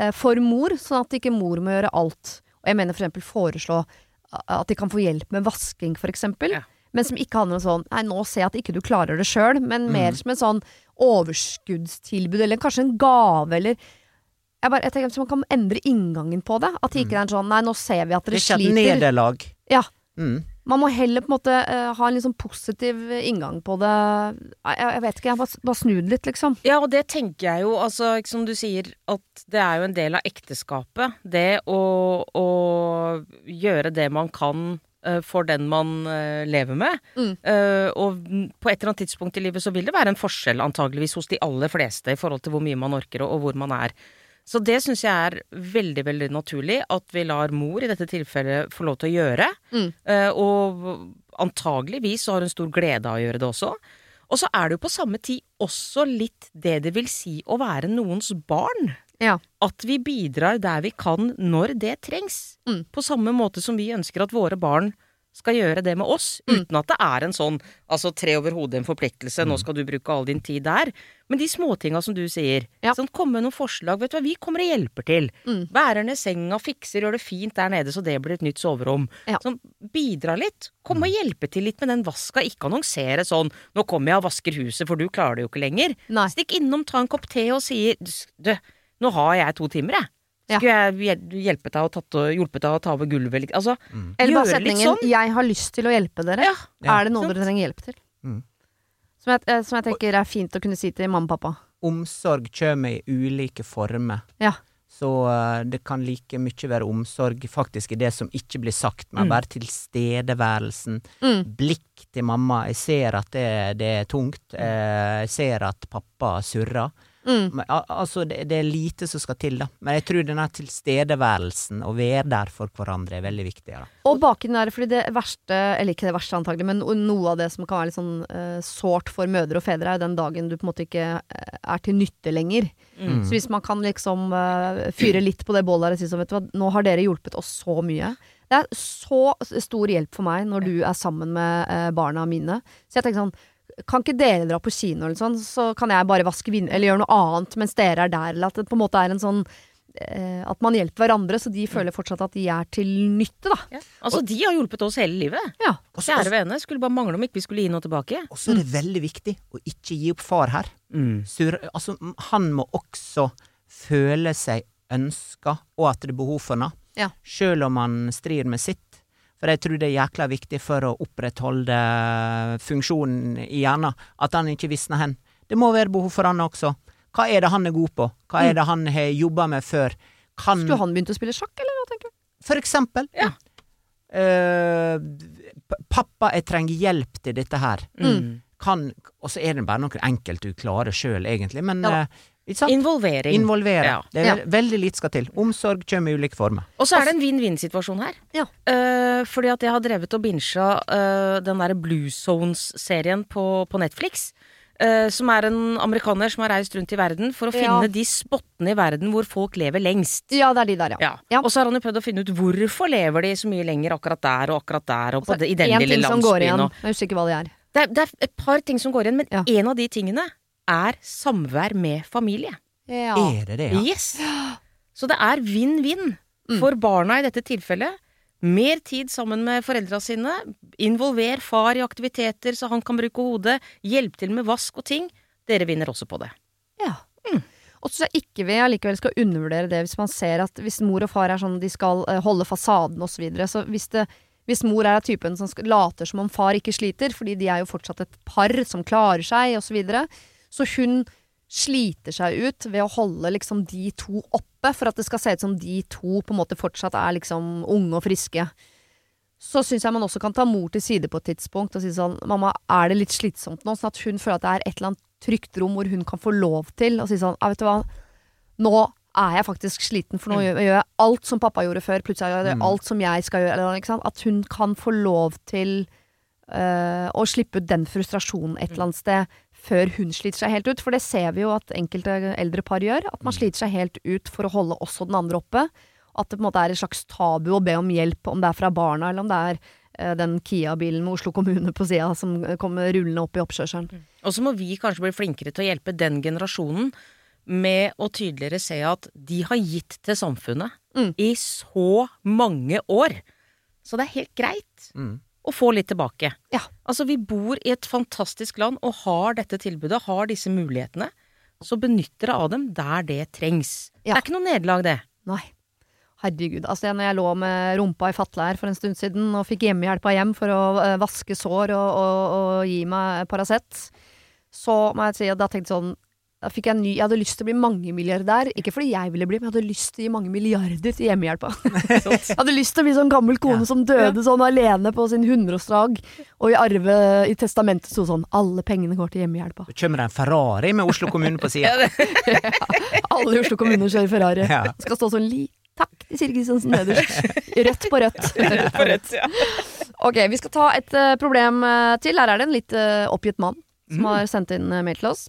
eh, for mor, sånn at ikke mor må gjøre alt. Og jeg mener for eksempel foreslå at de kan få hjelp med vasking, for eksempel. Ja. Men som ikke handler om sånn Nei, nå ser jeg at ikke du klarer det sjøl, men Mm. mer som en sånn overskuddstilbud, eller kanskje en gave, eller jeg, bare, jeg tenker at Man kan endre inngangen på det. At det ikke er en sånn Nei, nå ser vi at Det sliter. dere ikke et nederlag. Ja. Mm. Man må heller på en måte uh, ha en sånn positiv inngang på det. Jeg, jeg vet ikke, jeg bare, bare snu det litt, liksom. Ja, og det tenker jeg jo, altså, ikke som du sier, at det er jo en del av ekteskapet. Det å, å gjøre det man kan eh, for den man eh, lever med. Mm. Uh, og på et eller annet tidspunkt i livet så vil det være en forskjell, antageligvis, hos de aller fleste i forhold til hvor mye man orker, og, og hvor man er. Så det syns jeg er veldig, veldig naturlig at vi lar mor i dette tilfellet få lov til å gjøre. Mm. Eh, og antageligvis så har hun stor glede av å gjøre det også. Og så er det jo på samme tid også litt det det vil si å være noens barn. Ja. At vi bidrar der vi kan når det trengs. Mm. På samme måte som vi ønsker at våre barn skal gjøre det med oss, Mm. uten at det er en sånn altså tre over hodet en forpliktelse, nå skal du bruke all din tid der. Men de småtinga som du sier. Ja. Sånn, Komme med noen forslag. Vet du hva, vi kommer og hjelper til. Mm. Bærer ned senga, fikser, gjør det fint der nede så det blir et nytt soverom. Ja. Sånn, bidra litt. Kom og hjelpe til litt med den vaska. Ikke annonsere sånn 'nå kommer jeg og vasker huset, for du klarer det jo ikke lenger'. Nei. Stikk innom, ta en kopp te og sier 'du, nå har jeg to timer, jeg'. Skulle jeg hjulpet deg å tatt, hjulpet deg å ta over gulvet? Altså, Eller bare gjøre litt setningen sånn. 'Jeg har lyst til å hjelpe dere'. Er det noe sant. dere trenger hjelp til? Mm. Som, jeg, eh, som jeg tenker er fint å kunne si til mamma og pappa. Omsorg kommer i ulike former. Ja. Så eh, det kan like mye være omsorg faktisk i det som ikke blir sagt, men Mm. bare tilstedeværelsen. Mm. Blikk til mamma. Jeg ser at det, det er tungt. Eh, jeg ser at pappa surrer. Mm. Men, al- altså, det, det er lite som skal til, da. Men jeg tror denne tilstedeværelsen, å være der for hverandre, er veldig viktig. Da. Og baken der, fordi det verste, eller ikke det verste antagelig, men noe av det som kan være litt sånn uh, sårt for mødre og fedre, er jo den dagen du på en måte ikke eh, er til nytte lenger. Mm. Så hvis man kan liksom uh, fyre litt på det bålet der og si sånn, vet du hva, nå har dere hjulpet oss så mye. Det er så stor hjelp for meg når du er sammen med barna mine. Så jeg tenker sånn, kan ikke dere dra på kino eller sånn, så kan jeg bare vaske vinduer, eller gjøre noe annet mens dere er der, eller at det på en måte er en sånn eh, At man hjelper hverandre, så de føler fortsatt at de er til nytte, da. Ja. Altså, de har hjulpet oss hele livet. Ja. Også- Kjære vene, skulle bare mangle om ikke vi skulle gi noe tilbake. Og så er det veldig viktig å ikke gi opp far her. Sur, altså, han må også føle seg ønska, og at det er behov for noe. Ja. Sjøl om han strir med sitt. For jeg tror det er jækla viktig for å opprettholde funksjonen i hjernen, at han ikke visner hen. Det må være behov for han også. Hva er det han er god på? Hva er det han har jobba med før? Kan Skulle han begynt å spille sjakk, eller hva tenker du? For eksempel. Ja. Uh, pappa, jeg trenger hjelp til dette her. Mm. Kan Og så er det bare noe enkelt du klarer sjøl, egentlig. Men Ja eh? Involvering. Involvere. Ja. Det er veldig litt skal til. Omsorg kommer i ulike former. Og så er det en vinn-vinn-situasjon her. Ja. Uh, fordi at jeg har drevet og binsja uh, den derre Blue Zones-serien på, på Netflix. Uh, som er en amerikaner som har reist rundt i verden for å Ja. finne de spottene i verden hvor folk lever lengst. Ja, det er de der, ja. Ja. Og så har han jo prøvd å finne ut hvorfor lever de så mye lenger akkurat der og akkurat der, og på Så det, i den en lille ting som går landsbyen. igjen. Og Jeg husker ikke hva det er. det, er, det er et par ting som går igjen, men Ja. en av de tingene er samvær med familie. Ja. Er det det, ja? Yes! Så det er vinn-vinn Mm. for barna i dette tilfellet. Mer tid sammen med foreldra sine. Involver far i aktiviteter så han kan bruke hodet. Hjelp til med vask og ting. Dere vinner også på det. Ja. Og så ikke vi allikevel skal undervurdere det hvis man ser at hvis mor og far er sånn de skal eh, holde fasaden osv. Så, videre, så hvis, det, hvis mor er av typen som later som om far ikke sliter, fordi de er jo fortsatt et par som klarer seg osv., så, videre, så hun sliter seg ut ved å holde liksom de to oppe, for at det skal se ut som de to på en måte fortsatt er liksom unge og friske. Så syns jeg man også kan ta mor til side på et tidspunkt og si sånn Mamma, er det litt slitsomt nå? Sånn at hun føler at det er et eller annet trygt rom hvor hun kan få lov til å si sånn Ja, vet du hva, nå er jeg faktisk sliten, for nå gjør, gjør jeg alt som pappa gjorde før. Plutselig gjør jeg Mm. alt som jeg skal gjøre. At hun kan få lov til øh, å slippe ut den frustrasjonen et eller annet sted før hun sliter seg helt ut. For det ser vi jo at enkelte eldre par gjør. At man sliter seg helt ut for å holde også den andre oppe. At det på en måte er et slags tabu å be om hjelp, om det er fra barna, eller om det er eh, den Kia-bilen med Oslo kommune på sida som kommer rullende opp i oppkjørselen. Og så må vi kanskje bli flinkere til å hjelpe den generasjonen med å tydeligere se at de har gitt til samfunnet Mm. i så mange år. Så det er helt greit Mm. Å få litt tilbake. Ja. Altså, vi bor i et fantastisk land og har dette tilbudet, har disse mulighetene. Så benytt dere av dem der det trengs. Ja. Det er ikke noe nederlag, det. Nei. Herregud. Altså, når jeg lå med rumpa i fatla her for en stund siden og fikk hjemmehjelpa hjem for å eh, vaske sår og, og, og gi meg Paracet, så må jeg si at da tenkte jeg sånn da fikk jeg, en ny, jeg hadde lyst til å bli mangemilliardær. Ikke fordi jeg ville bli, men jeg hadde lyst til å gi mange milliarder til hjemmehjelpa. jeg hadde lyst til å bli sånn gammel kone Ja. som døde sånn alene på sin hundreårsdag, og i arve i testamentet sto sånn 'Alle pengene går til hjemmehjelpa'. Så kommer det en Ferrari med Oslo kommune på sida. Alle i Oslo kommune kjører Ferrari. Ja. Skal stå sånn li Takk til Siri Kristiansen nederst. Rødt på rødt. Ok, vi skal ta et eh, problem eh, til. Her er det en litt eh, oppgitt mann som har sendt inn mail til oss.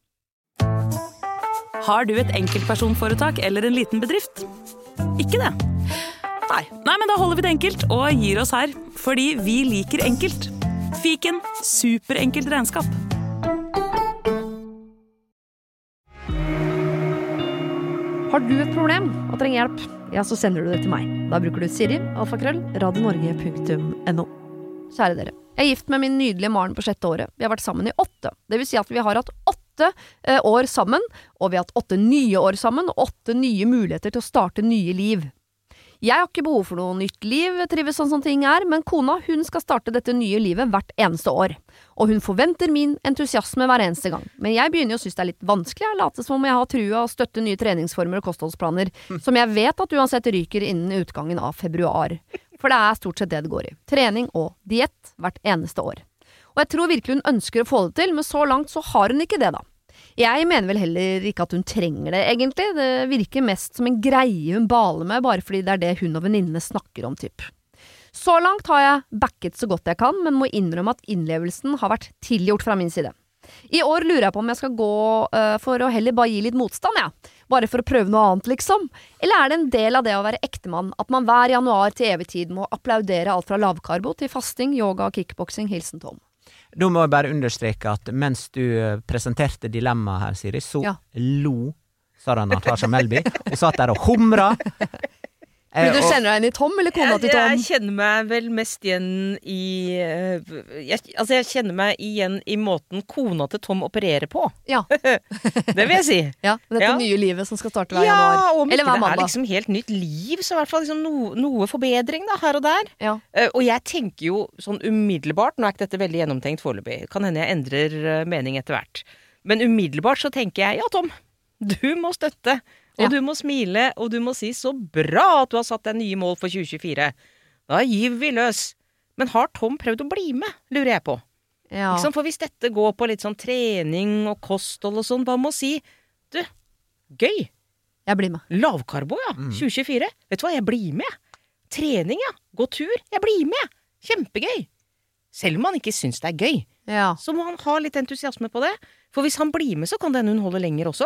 Har du et enkeltpersonforetak eller en liten bedrift? Ikke det? Nei. Nei, men da holder vi det enkelt og gir oss her. Fordi vi liker enkelt. Fiken superenkelt regnskap. Har du et problem og trenger hjelp, ja, så sender du det til meg. Da bruker du Siri, alfakrøll, radionorge.no. Kjære dere. Jeg er gift med min nydelige Maren på sjette året. Vi har vært sammen i åtte. Det vil si at vi har hatt åtte eh, år sammen, og vi har hatt åtte nye år sammen, og åtte nye muligheter til å starte nye liv. Jeg har ikke behov for noe nytt liv, trives sånn som ting er, men kona hun skal starte dette nye livet hvert eneste år. Og hun forventer min entusiasme hver eneste gang. Men jeg begynner å synes det er litt vanskelig å late som om jeg har trua og støtte nye treningsformer og kostholdsplaner, som jeg vet at uansett ryker innen utgangen av februar. For det er stort sett det det går i. Trening og diett hvert eneste år. Og jeg tror virkelig hun ønsker å få det til, men så langt så har hun ikke det, da. Jeg mener vel heller ikke at hun trenger det, egentlig. Det virker mest som en greie hun baler med, bare fordi det er det hun og venninnene snakker om, typ. Så langt har jeg backet så godt jeg kan, men må innrømme at innlevelsen har vært tilgjort fra min side. I år lurer jeg på om jeg skal gå uh, for å heller bare gi litt motstand, jeg. Ja. Bare for å prøve noe annet, liksom. Eller er det en del av det å være ektemann at man hver januar til evig tid må applaudere alt fra lavkarbo til fasting, yoga og kickboksing? Hilsen Tom. Da må jeg bare understreke at mens du eh, presenterte dilemmaet her, Siri, så Ja. lo Sara Natasha Melby. Hun satt der og humra. Eh, Vil du kjenner deg igjen i Tom, eller kona til Tom? jeg kjenner meg vel mest igjen i eh, jeg, Altså, jeg kjenner meg igjen i måten kona til Tom opererer på. Ja. Det vil jeg si. ja dette Ja. nye livet som skal starte hver Ja, januar. om Eller hver mandag. det er liksom helt nytt liv, så i hvert fall liksom no, noe forbedring da, her og der. Ja. Eh, og jeg tenker jo sånn umiddelbart, nå er ikke dette veldig gjennomtenkt foreløpig, kan hende jeg endrer eh, mening etter hvert, men umiddelbart så tenker jeg ja, Tom, du må støtte, og Ja. du må smile, og du må si så bra at du har satt deg nye mål for 2024. Da gyver vi løs. Men har Tom prøvd å bli med, lurer jeg på. Ja. Liksom. For hvis dette går på litt sånn trening og kosthold og sånn, hva med å si du, gøy. Jeg blir med. Lavkarbo, ja. 2024. Vet du hva, jeg blir med. Trening, ja. Gå tur. Jeg blir med. Kjempegøy. Selv om han ikke syns det er gøy, Ja. så må han ha litt entusiasme på det. For hvis han blir med, så kan det hende hun holder lenger også.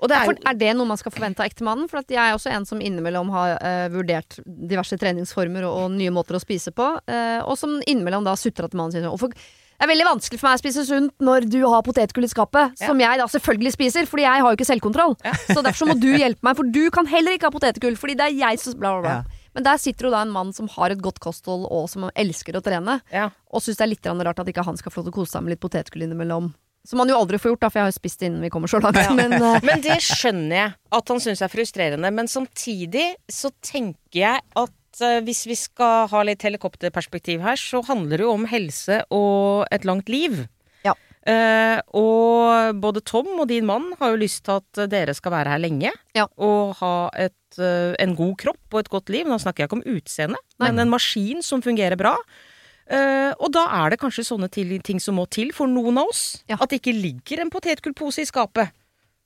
Og det er er det noe man skal forvente av ektemannen? For at jeg er også en som innimellom har uh, vurdert diverse treningsformer og, og nye måter å spise på, uh, og som innimellom da sutrer til mannen sin. Og for, det er veldig vanskelig for meg å spise sunt når du har potetgull i skapet, Ja. som jeg da selvfølgelig spiser, fordi jeg har jo ikke selvkontroll. Så derfor så må du hjelpe meg, for du kan heller ikke ha potetgull, fordi det er jeg som bla, bla, bla. Ja. Men der sitter jo da en mann som har et godt kosthold, og som elsker å trene, ja. og syns det er litt rart at ikke han skal få lov til å kose seg med litt potetgull innimellom. Som han jo aldri får gjort, da, for jeg har spist innen vi kommer så langt. Men uh... Men det skjønner jeg at han syns er frustrerende. Men samtidig så tenker jeg at uh, hvis vi skal ha litt helikopterperspektiv her, så handler det jo om helse og et langt liv. Ja. Uh, og både Tom og din mann har jo lyst til at dere skal være her lenge. Ja. Og ha et, en god kropp og et godt liv. Nå snakker jeg ikke om utseende, Nei. men en maskin som fungerer bra. Eh, og da er det kanskje sånne til, ting som må til for noen av oss. Ja. At det ikke ligger en potetgullpose i skapet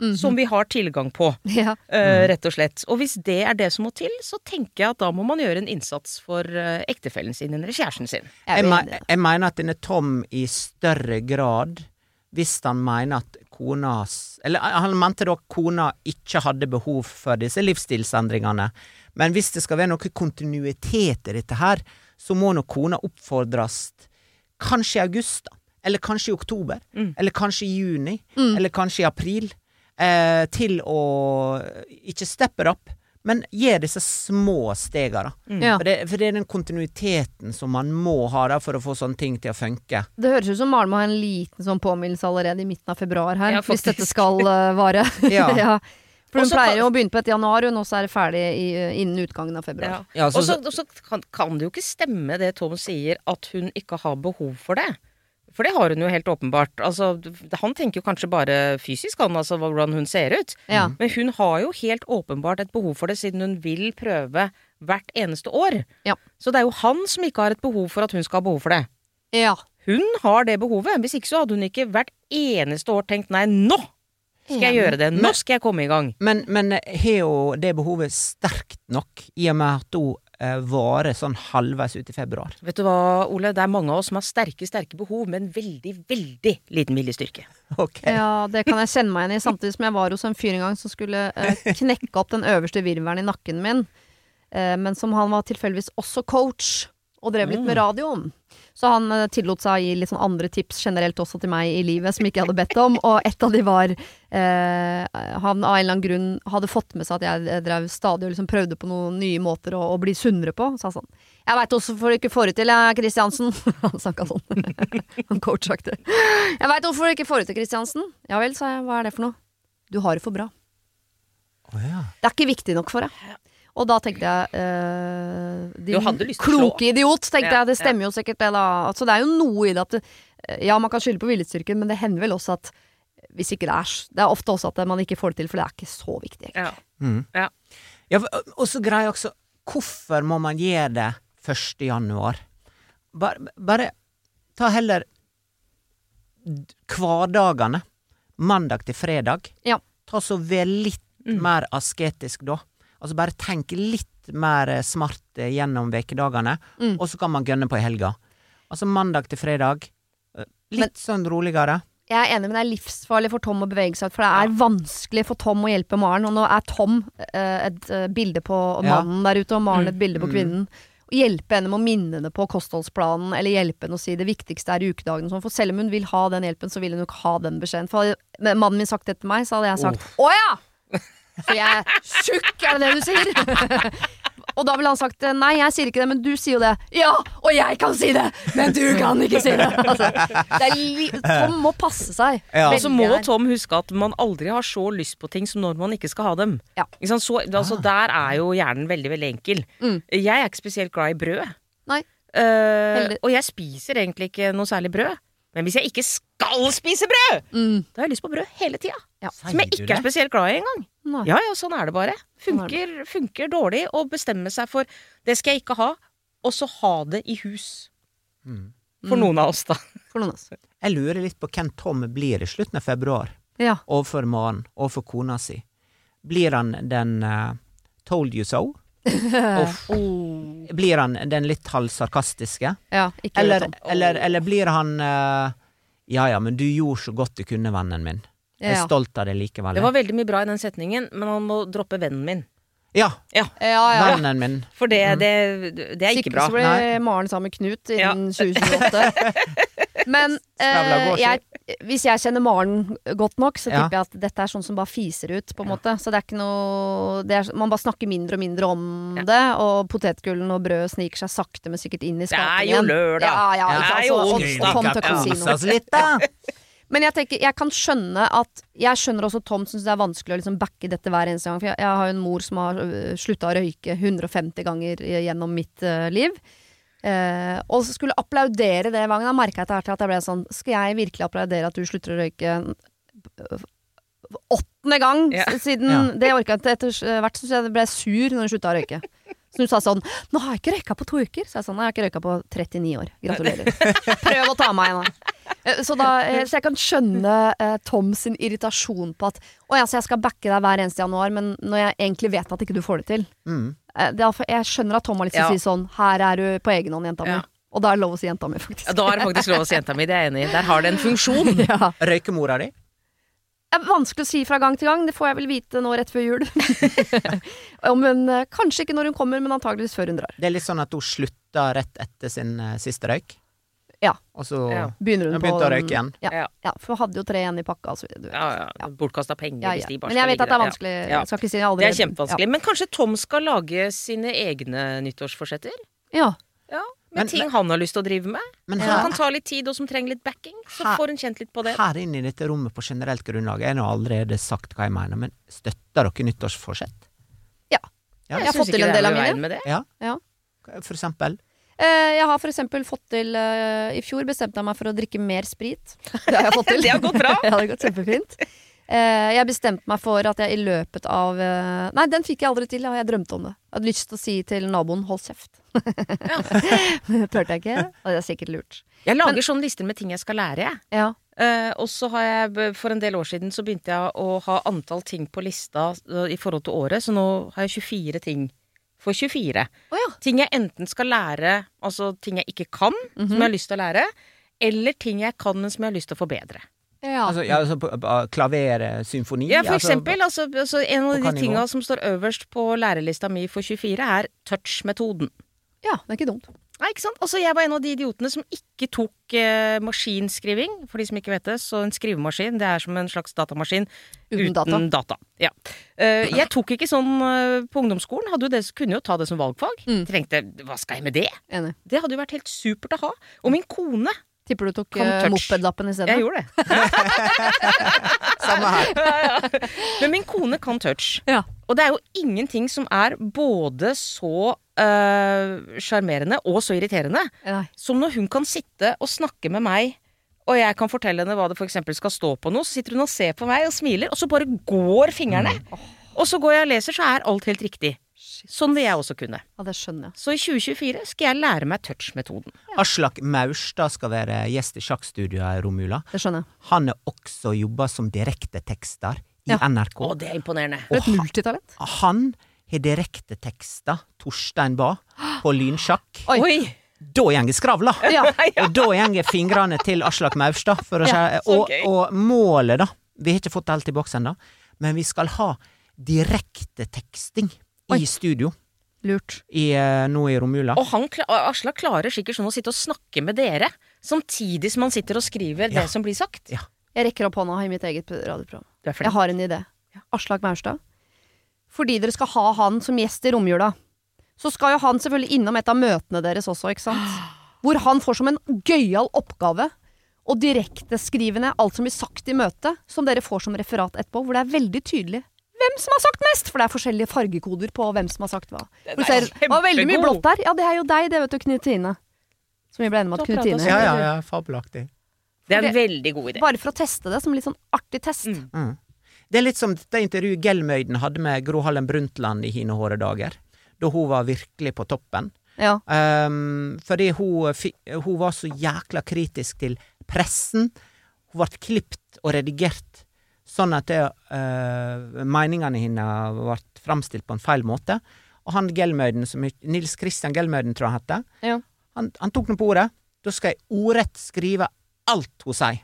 mhm. som vi har tilgang på, ja. uh, rett og slett. Og hvis det er det som må til, så tenker jeg at da må man gjøre en innsats for uh, ektefellen sin eller kjæresten sin. Jeg Jeg, me mener at den er Tom i større grad, hvis han mener at kona Eller han mente da kona ikke hadde behov for disse livsstilsendringene. Men hvis det skal være noe kontinuitet i dette her, så må nok kona oppfordres kanskje i august, da. Eller kanskje i oktober. Mm. Eller kanskje i juni. Mm. Eller kanskje i april. Eh, til å ikke steppe opp, Men gi disse små stegene, da. Ja. For, det, for det er den kontinuiteten som man må ha da for å få sånne ting til å funke. Det høres ut som Maren må ha en liten sånn påminnelse allerede i midten av februar her, Ja, hvis dette skal uh, vare. Ja. For hun pleier jo å begynne på et januar, hun, og så er det ferdig i, innen utgangen av februar. Ja. Ja, Og så kan, kan det jo ikke stemme det Tom sier, at hun ikke har behov for det. For det har hun jo helt åpenbart. Altså, han tenker jo kanskje bare fysisk, han, altså hvordan hun ser ut. Ja. Men hun har jo helt åpenbart et behov for det, siden hun vil prøve hvert eneste år. Ja. Så det er jo han som ikke har et behov for at hun skal ha behov for det. ja. Hun har det behovet. Hvis ikke så hadde hun ikke hvert eneste år tenkt nei, nå skal jeg gjøre det. Nå skal jeg komme i gang. Men, men har hun det behovet sterkt nok, i og med at hun eh, varer sånn halvveis ut i februar? Vet du hva, Ole? Det er mange av oss som har sterke, sterke behov, men veldig, veldig liten viljestyrke. Okay. Ja, det kan jeg kjenne meg igjen i. Samtidig som jeg var hos en fyr en gang som skulle eh, knekke opp den øverste virvelen i nakken min. Eh, men som han var tilfeldigvis også coach, og drev litt med radioen. Så han eh, tillot seg å gi litt sånn andre tips generelt også til meg i livet, som ikke jeg hadde bedt om. Og et av de var eh, Han av en eller annen grunn hadde fått med seg at jeg eh, drev stadig og liksom prøvde på noen nye måter å, å bli sunnere på. Sa sånn Jeg veit hvorfor du ikke får det til, Kristiansen. han snakka sånn. han coachaktig. Jeg veit hvorfor du ikke får det til, Kristiansen. Ja vel, sa jeg. Hva er det for noe? Du har det for bra. Oh, ja. Det er ikke viktig nok for deg. Og da tenkte jeg eh, Din kloke idiot, tenkte Ja, jeg. Det stemmer jo sikkert, det, da. Altså, det er jo noe i det at det, Ja, man kan skylde på viljestyrken, men det hender vel også at hvis ikke det er Det er ofte også at man ikke får det til, for det er ikke så viktig. egentlig. Ja. Mm. Ja. Ja, og så greier jeg også Hvorfor må man gjøre det 1. januar? Bare, bare ta heller hverdagene. Mandag til fredag. Ja. Ta så vær litt mer asketisk da. Altså bare tenk litt mer eh, smart eh, gjennom vekedagene, Mm. og så kan man gønne på i helga. Altså mandag til fredag. eh, Litt Men- sånn roligere. Jeg er enig, men det er livsfarlig for Tom å bevege seg ut, for det er vanskelig for Tom å hjelpe Maren. Og nå er Tom et bilde på Ja. mannen der ute, og Maren et bilde på Mm. kvinnen. Å hjelpe henne med å minne henne på kostholdsplanen, eller hjelpe henne å si det viktigste er ukedagene sånn. For selv om hun vil ha den hjelpen, så vil hun jo ikke ha den beskjeden. For hadde mannen min sagt det til meg, så hadde jeg sagt å ja! For jeg er tjukk, er det det du sier? og da ville han sagt nei, jeg sier ikke det, men du sier jo det. Ja, og jeg kan si det, men du kan ikke si det. Altså, det er li Tom må passe seg. Ja. Og så må Tom huske at man aldri har så lyst på ting som når man ikke skal ha dem. Ja. Ikke sant? Så, altså, Der er jo hjernen veldig, veldig enkel. Mm. Jeg er ikke spesielt glad i brød. Nei. Uh, og jeg spiser egentlig ikke noe særlig brød. Men hvis jeg ikke skal spise brød, Mm. da har jeg lyst på brød hele tida. Ja. Som jeg ikke er spesielt glad i engang. Nei. Ja, ja, sånn er det bare. Sånn er Funker, funker dårlig å bestemme seg for det skal jeg ikke ha, og så ha det i hus. Mm. For noen av oss, da. For noen av oss. Jeg lurer litt på hvem Tom blir i slutten av februar. Ja. overfor Maren, overfor kona si. Blir han den uh, told you so? Uff. Blir han den litt halvsarkastiske? ja ikke Eller, eller, eller blir han uh, Ja ja, men du gjorde så godt du kunne, vennen min. Jeg er Ja. stolt av det likevel. Det var veldig mye bra i den setningen, men han må droppe vennen min. Ja, Ja, ja. vennen min. For det, det, det er ikke Sikkert bra. så blir Maren sammen med Knut Ja. innen 2028. Men eh, jeg, hvis jeg kjenner Maren godt nok, så Ja. jeg at dette er sånn som bare fiser ut, på en måte. Så det er ikke noe det er, Man bare snakker mindre og mindre om Ja. det, og potetgullen og brødet sniker seg sakte, men sikkert inn i Det er jo lørdag. Ja, ja, Det ikke er jo og- onsdag. og Tom tør å si noe. litt, da! Men jeg tenker, jeg kan skjønne at Jeg skjønner også Tom syns det er vanskelig å liksom backe dette hver eneste gang. For jeg, jeg har jo en mor som har øh, slutta å røyke 150 ganger gjennom mitt uh, liv. Uh, og så skulle applaudere det hver gang. Da merka jeg etter hvert at jeg ble sånn Skal jeg virkelig applaudere at du slutter å røyke øh, åttende gang yeah. siden Ja. Det orka jeg ikke. Etter hvert syns jeg ble sur når hun slutta å røyke. Så hun sa sånn 'Nå har jeg ikke røyka på to uker.' Så jeg sånn jeg har ikke røyka på 39 år. Gratulerer'. Prøv å ta meg igjen, da. Eh, Så, da, eh, så jeg kan skjønne eh, Tom sin irritasjon på at Å ja, så jeg skal backe deg hver eneste januar, men når jeg egentlig vet at ikke du får det til. Mm. Eh, det er, jeg skjønner at Tom har lyst til å si sånn Her er du på egen hånd, jenta mi. Ja. Og da er det lov å si jenta mi, faktisk. Ja, da er det faktisk lov å si jenta mi, det er jeg enig i. Der har det en funksjon. Ja. Røykemora di? Det er vanskelig å si fra gang til gang. Det får jeg vel vite nå rett før jul. Om hun, eh, kanskje ikke når hun kommer, men antageligvis før hun drar. Det er litt sånn at hun slutta rett etter sin uh, siste røyk? Ja. Og så Ja. Begynner hun Jeg begynte på å røyke igjen. Ja, Ja. ja, for hun hadde jo tre igjen i pakka så. Du vet. Ja, ja. Bortkasta penger Ja, hvis de bare Men jeg vet at det er vanskelig. Ja. Jeg skal ikke si jeg aldri Det er kjempevanskelig. Men kanskje Tom skal lage sine egne nyttårsforsetter? Ja. Ja, med Men- ting han har lyst til å drive med. Men Som kan ta litt tid, og som trenger litt backing. Så Her- får hun kjent litt på det. her inne i dette rommet på generelt grunnlag, jeg har allerede sagt hva jeg mener, men støtter dere nyttårsforsett? Ja. Ja, Jeg har fått til en del av mine. veien med det. Ja. Ja. For eksempel. Eh, Jeg har eksempel fått til eh, I fjor bestemte jeg meg for å drikke mer sprit. Det har jeg fått til. Det har gått bra. ja, det har gått kjempefint. Eh, Jeg bestemte meg for at jeg i løpet av Nei, den fikk jeg aldri til, og jeg drømte om det. Jeg hadde lyst til å si til naboen 'hold kjeft'. Men det turte jeg ikke, og det er sikkert lurt. Jeg lager sånne lister med ting jeg skal lære, jeg. Ja. Uh, og så har jeg, for en del år siden, så begynte jeg å ha antall ting på lista i forhold til året, så nå har jeg 24 ting for 24. Oh, ja. Ting jeg enten skal lære, altså ting jeg ikke kan, som jeg har lyst til å lære, eller ting jeg kan, men som jeg har lyst til å forbedre. ja. Altså, ja, altså på- på klaver, eh, symfoni Ja, for altså, eksempel, altså, altså en av de tinga som står øverst på lærelista mi for 24, er touch-metoden. ja, det er ikke dumt. Nei, ikke sant? Altså, jeg var en av de idiotene som ikke tok eh, maskinskriving. For de som ikke vet det, så en skrivemaskin, det er som en slags datamaskin Uten data. Ja. Uh, jeg tok ikke sånn uh, på ungdomsskolen. Hadde jo det, kunne jo ta det som valgfag. Mm. Trengte Hva skal jeg med det? Enig. Det hadde jo vært helt supert å ha. Og min kone Tipper du tok eh, mopedlappen i stedet? Jeg gjorde det. Samme her. Men min kone kan touch. Ja. Og det er jo ingenting som er både så eh, uh, og så irriterende Nei. som når hun kan sitte og snakke med meg, og jeg kan fortelle henne hva det f.eks. skal stå på noe, så sitter hun og ser på meg og smiler, og så bare går fingrene. Og så går jeg og leser, så er alt helt riktig. Sånn vil jeg også kunne. Ja, det skjønner jeg. Så i 2024 skal jeg lære meg touch-metoden. Aslak Maurstad skal være gjest i sjakkstudioet, Romula. Det skjønner jeg. Han har også jobba som direktetekster i Ja. NRK. Å, det er imponerende. Og et multitalent. Han har direkteteksta Torstein Bae på lynsjakk. Oi. Oi! Da går skravla! Ja. Og da går fingrene til Aslak Maurstad. For å Ja, og, og målet, da Vi har ikke fått alt i boks ennå, men vi skal ha direkteteksting i studio Lurt. i, eh, nå i Romula. Og han, Aslak klarer sikkert sånn å sitte og snakke med dere, samtidig som han sitter og skriver Ja. det som blir sagt. Ja. Jeg rekker opp hånda i mitt eget radioprogram. Jeg har en idé. Aslak Maurstad. Fordi dere skal ha han som gjest i romjula, så skal jo han selvfølgelig innom et av møtene deres også, ikke sant? Hvor han får som en gøyal oppgave å direkteskrivende alt som blir sagt i møtet, som dere får som referat etterpå, hvor det er veldig tydelig hvem som har sagt mest! For det er forskjellige fargekoder på hvem som har sagt hva. Det er ser, var veldig mye blått der. Ja, det er jo deg, det, vet du, Knut Tine. Som vi ble enige om at Knut Tine Ja, ja, ja, fabelaktig. Det er en veldig god idé. Bare for å teste det, som litt sånn artig test. Mm. Det er litt som det intervjuet Gelmøyden hadde med Gro Harlem Brundtland i hine håre dager. Da hun var virkelig på toppen. Ja. Um, fordi hun, hun var så jækla kritisk til pressen. Hun ble klipt og redigert sånn at det, uh, meningene hennes ble framstilt på en feil måte. Og han Gelmøyden, som Nils Christian Gelmøyden tror jeg han hette, Ja. han, han tok noe på ordet. Da skal jeg ordrett skrive alt hun sier.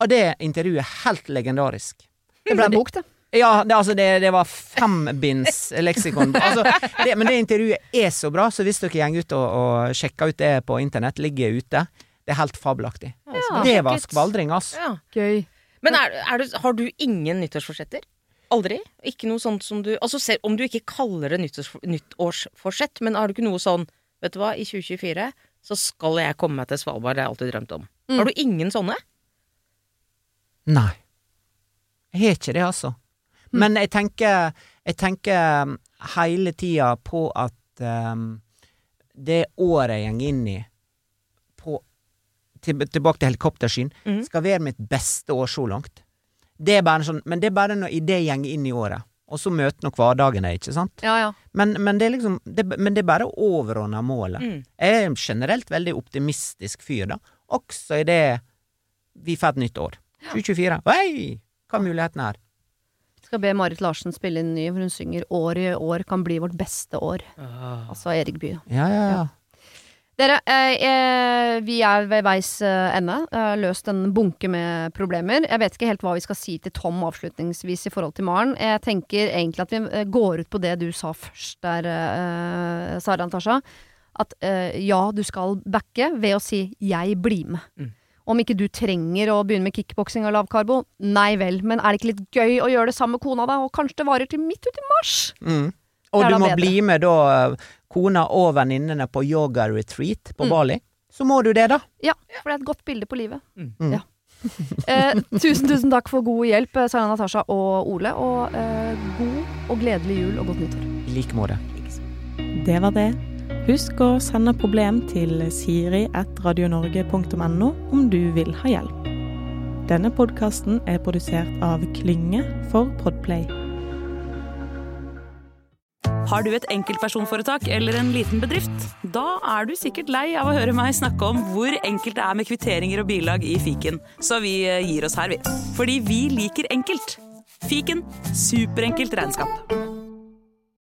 Og det intervjuet er helt legendarisk. Det ble en bok, det. Ja, det, altså det, det var fembinds leksikon. Altså, det, men det intervjuet er så bra, så hvis dere går ut og, og sjekker ut det på internett, ligger ute, det er helt fabelaktig. Ja. Det var skvaldring, altså. Ja. Gøy. Men er, er du, har du ingen nyttårsforsetter? Aldri? Ikke noe sånt som du Altså selv om du ikke kaller det nyttårs, nyttårsforsett, men har du ikke noe sånn Vet du hva, i 2024 så skal jeg komme meg til Svalbard, det har jeg alltid drømt om. Mm. Har du ingen sånne? Nei. Jeg har ikke det, altså. Men jeg tenker, jeg tenker um, hele tida på at um, det året jeg går inn i, på, til, tilbake til helikoptersyn, mm. skal være mitt beste år så langt. Det er bare sånn, men det er bare når i det går inn i året. Og så møter nå hverdagen det, ikke sant? Ja, ja. Men, men det er liksom det, Men det er bare overordna målet. Mm. Jeg er generelt veldig optimistisk fyr, da. Også i det vi får et nytt år. 2024. Hei! Hva muligheten er? Skal be Marit Larsen spille inn ny, for hun synger 'År i år kan bli vårt beste år'. Altså Erik Bye. Ja, ja, ja. Dere, eh, eh, vi er ved veis eh, ende. Jeg har løst en bunke med problemer. Jeg vet ikke helt hva vi skal si til Tom avslutningsvis i forhold til Maren. Jeg tenker egentlig at vi eh, går ut på det du sa først der, eh, Sara Natasha. at eh, ja, du skal backe ved å si 'jeg blir med'. Mm. Om ikke du trenger å begynne med kickboksing og lavkarbo, nei vel, men er det ikke litt gøy å gjøre det sammen med kona da, og kanskje det varer til midt ut i mars? Mm. Og du må bedre. bli med da eh, kona og venninnene på yoga-retreat på Mm. Bali. Så må du det, da. Ja, for det er et godt bilde på livet. Mm. Ja. eh, tusen, tusen takk for god hjelp, eh, Sara Natasha og Ole, og eh, god og gledelig jul og godt nyttår. I like måte. Det var det. Husk å sende problem til siri.radionorge.no om du vil ha hjelp. Denne podkasten er produsert av Klynge for Podplay. Har du et enkeltpersonforetak eller en liten bedrift? Da er du sikkert lei av å høre meg snakke om hvor enkelt det er med kvitteringer og bilag i fiken, så vi eh, gir oss her, vi. Fordi vi liker enkelt. Fiken superenkelt regnskap.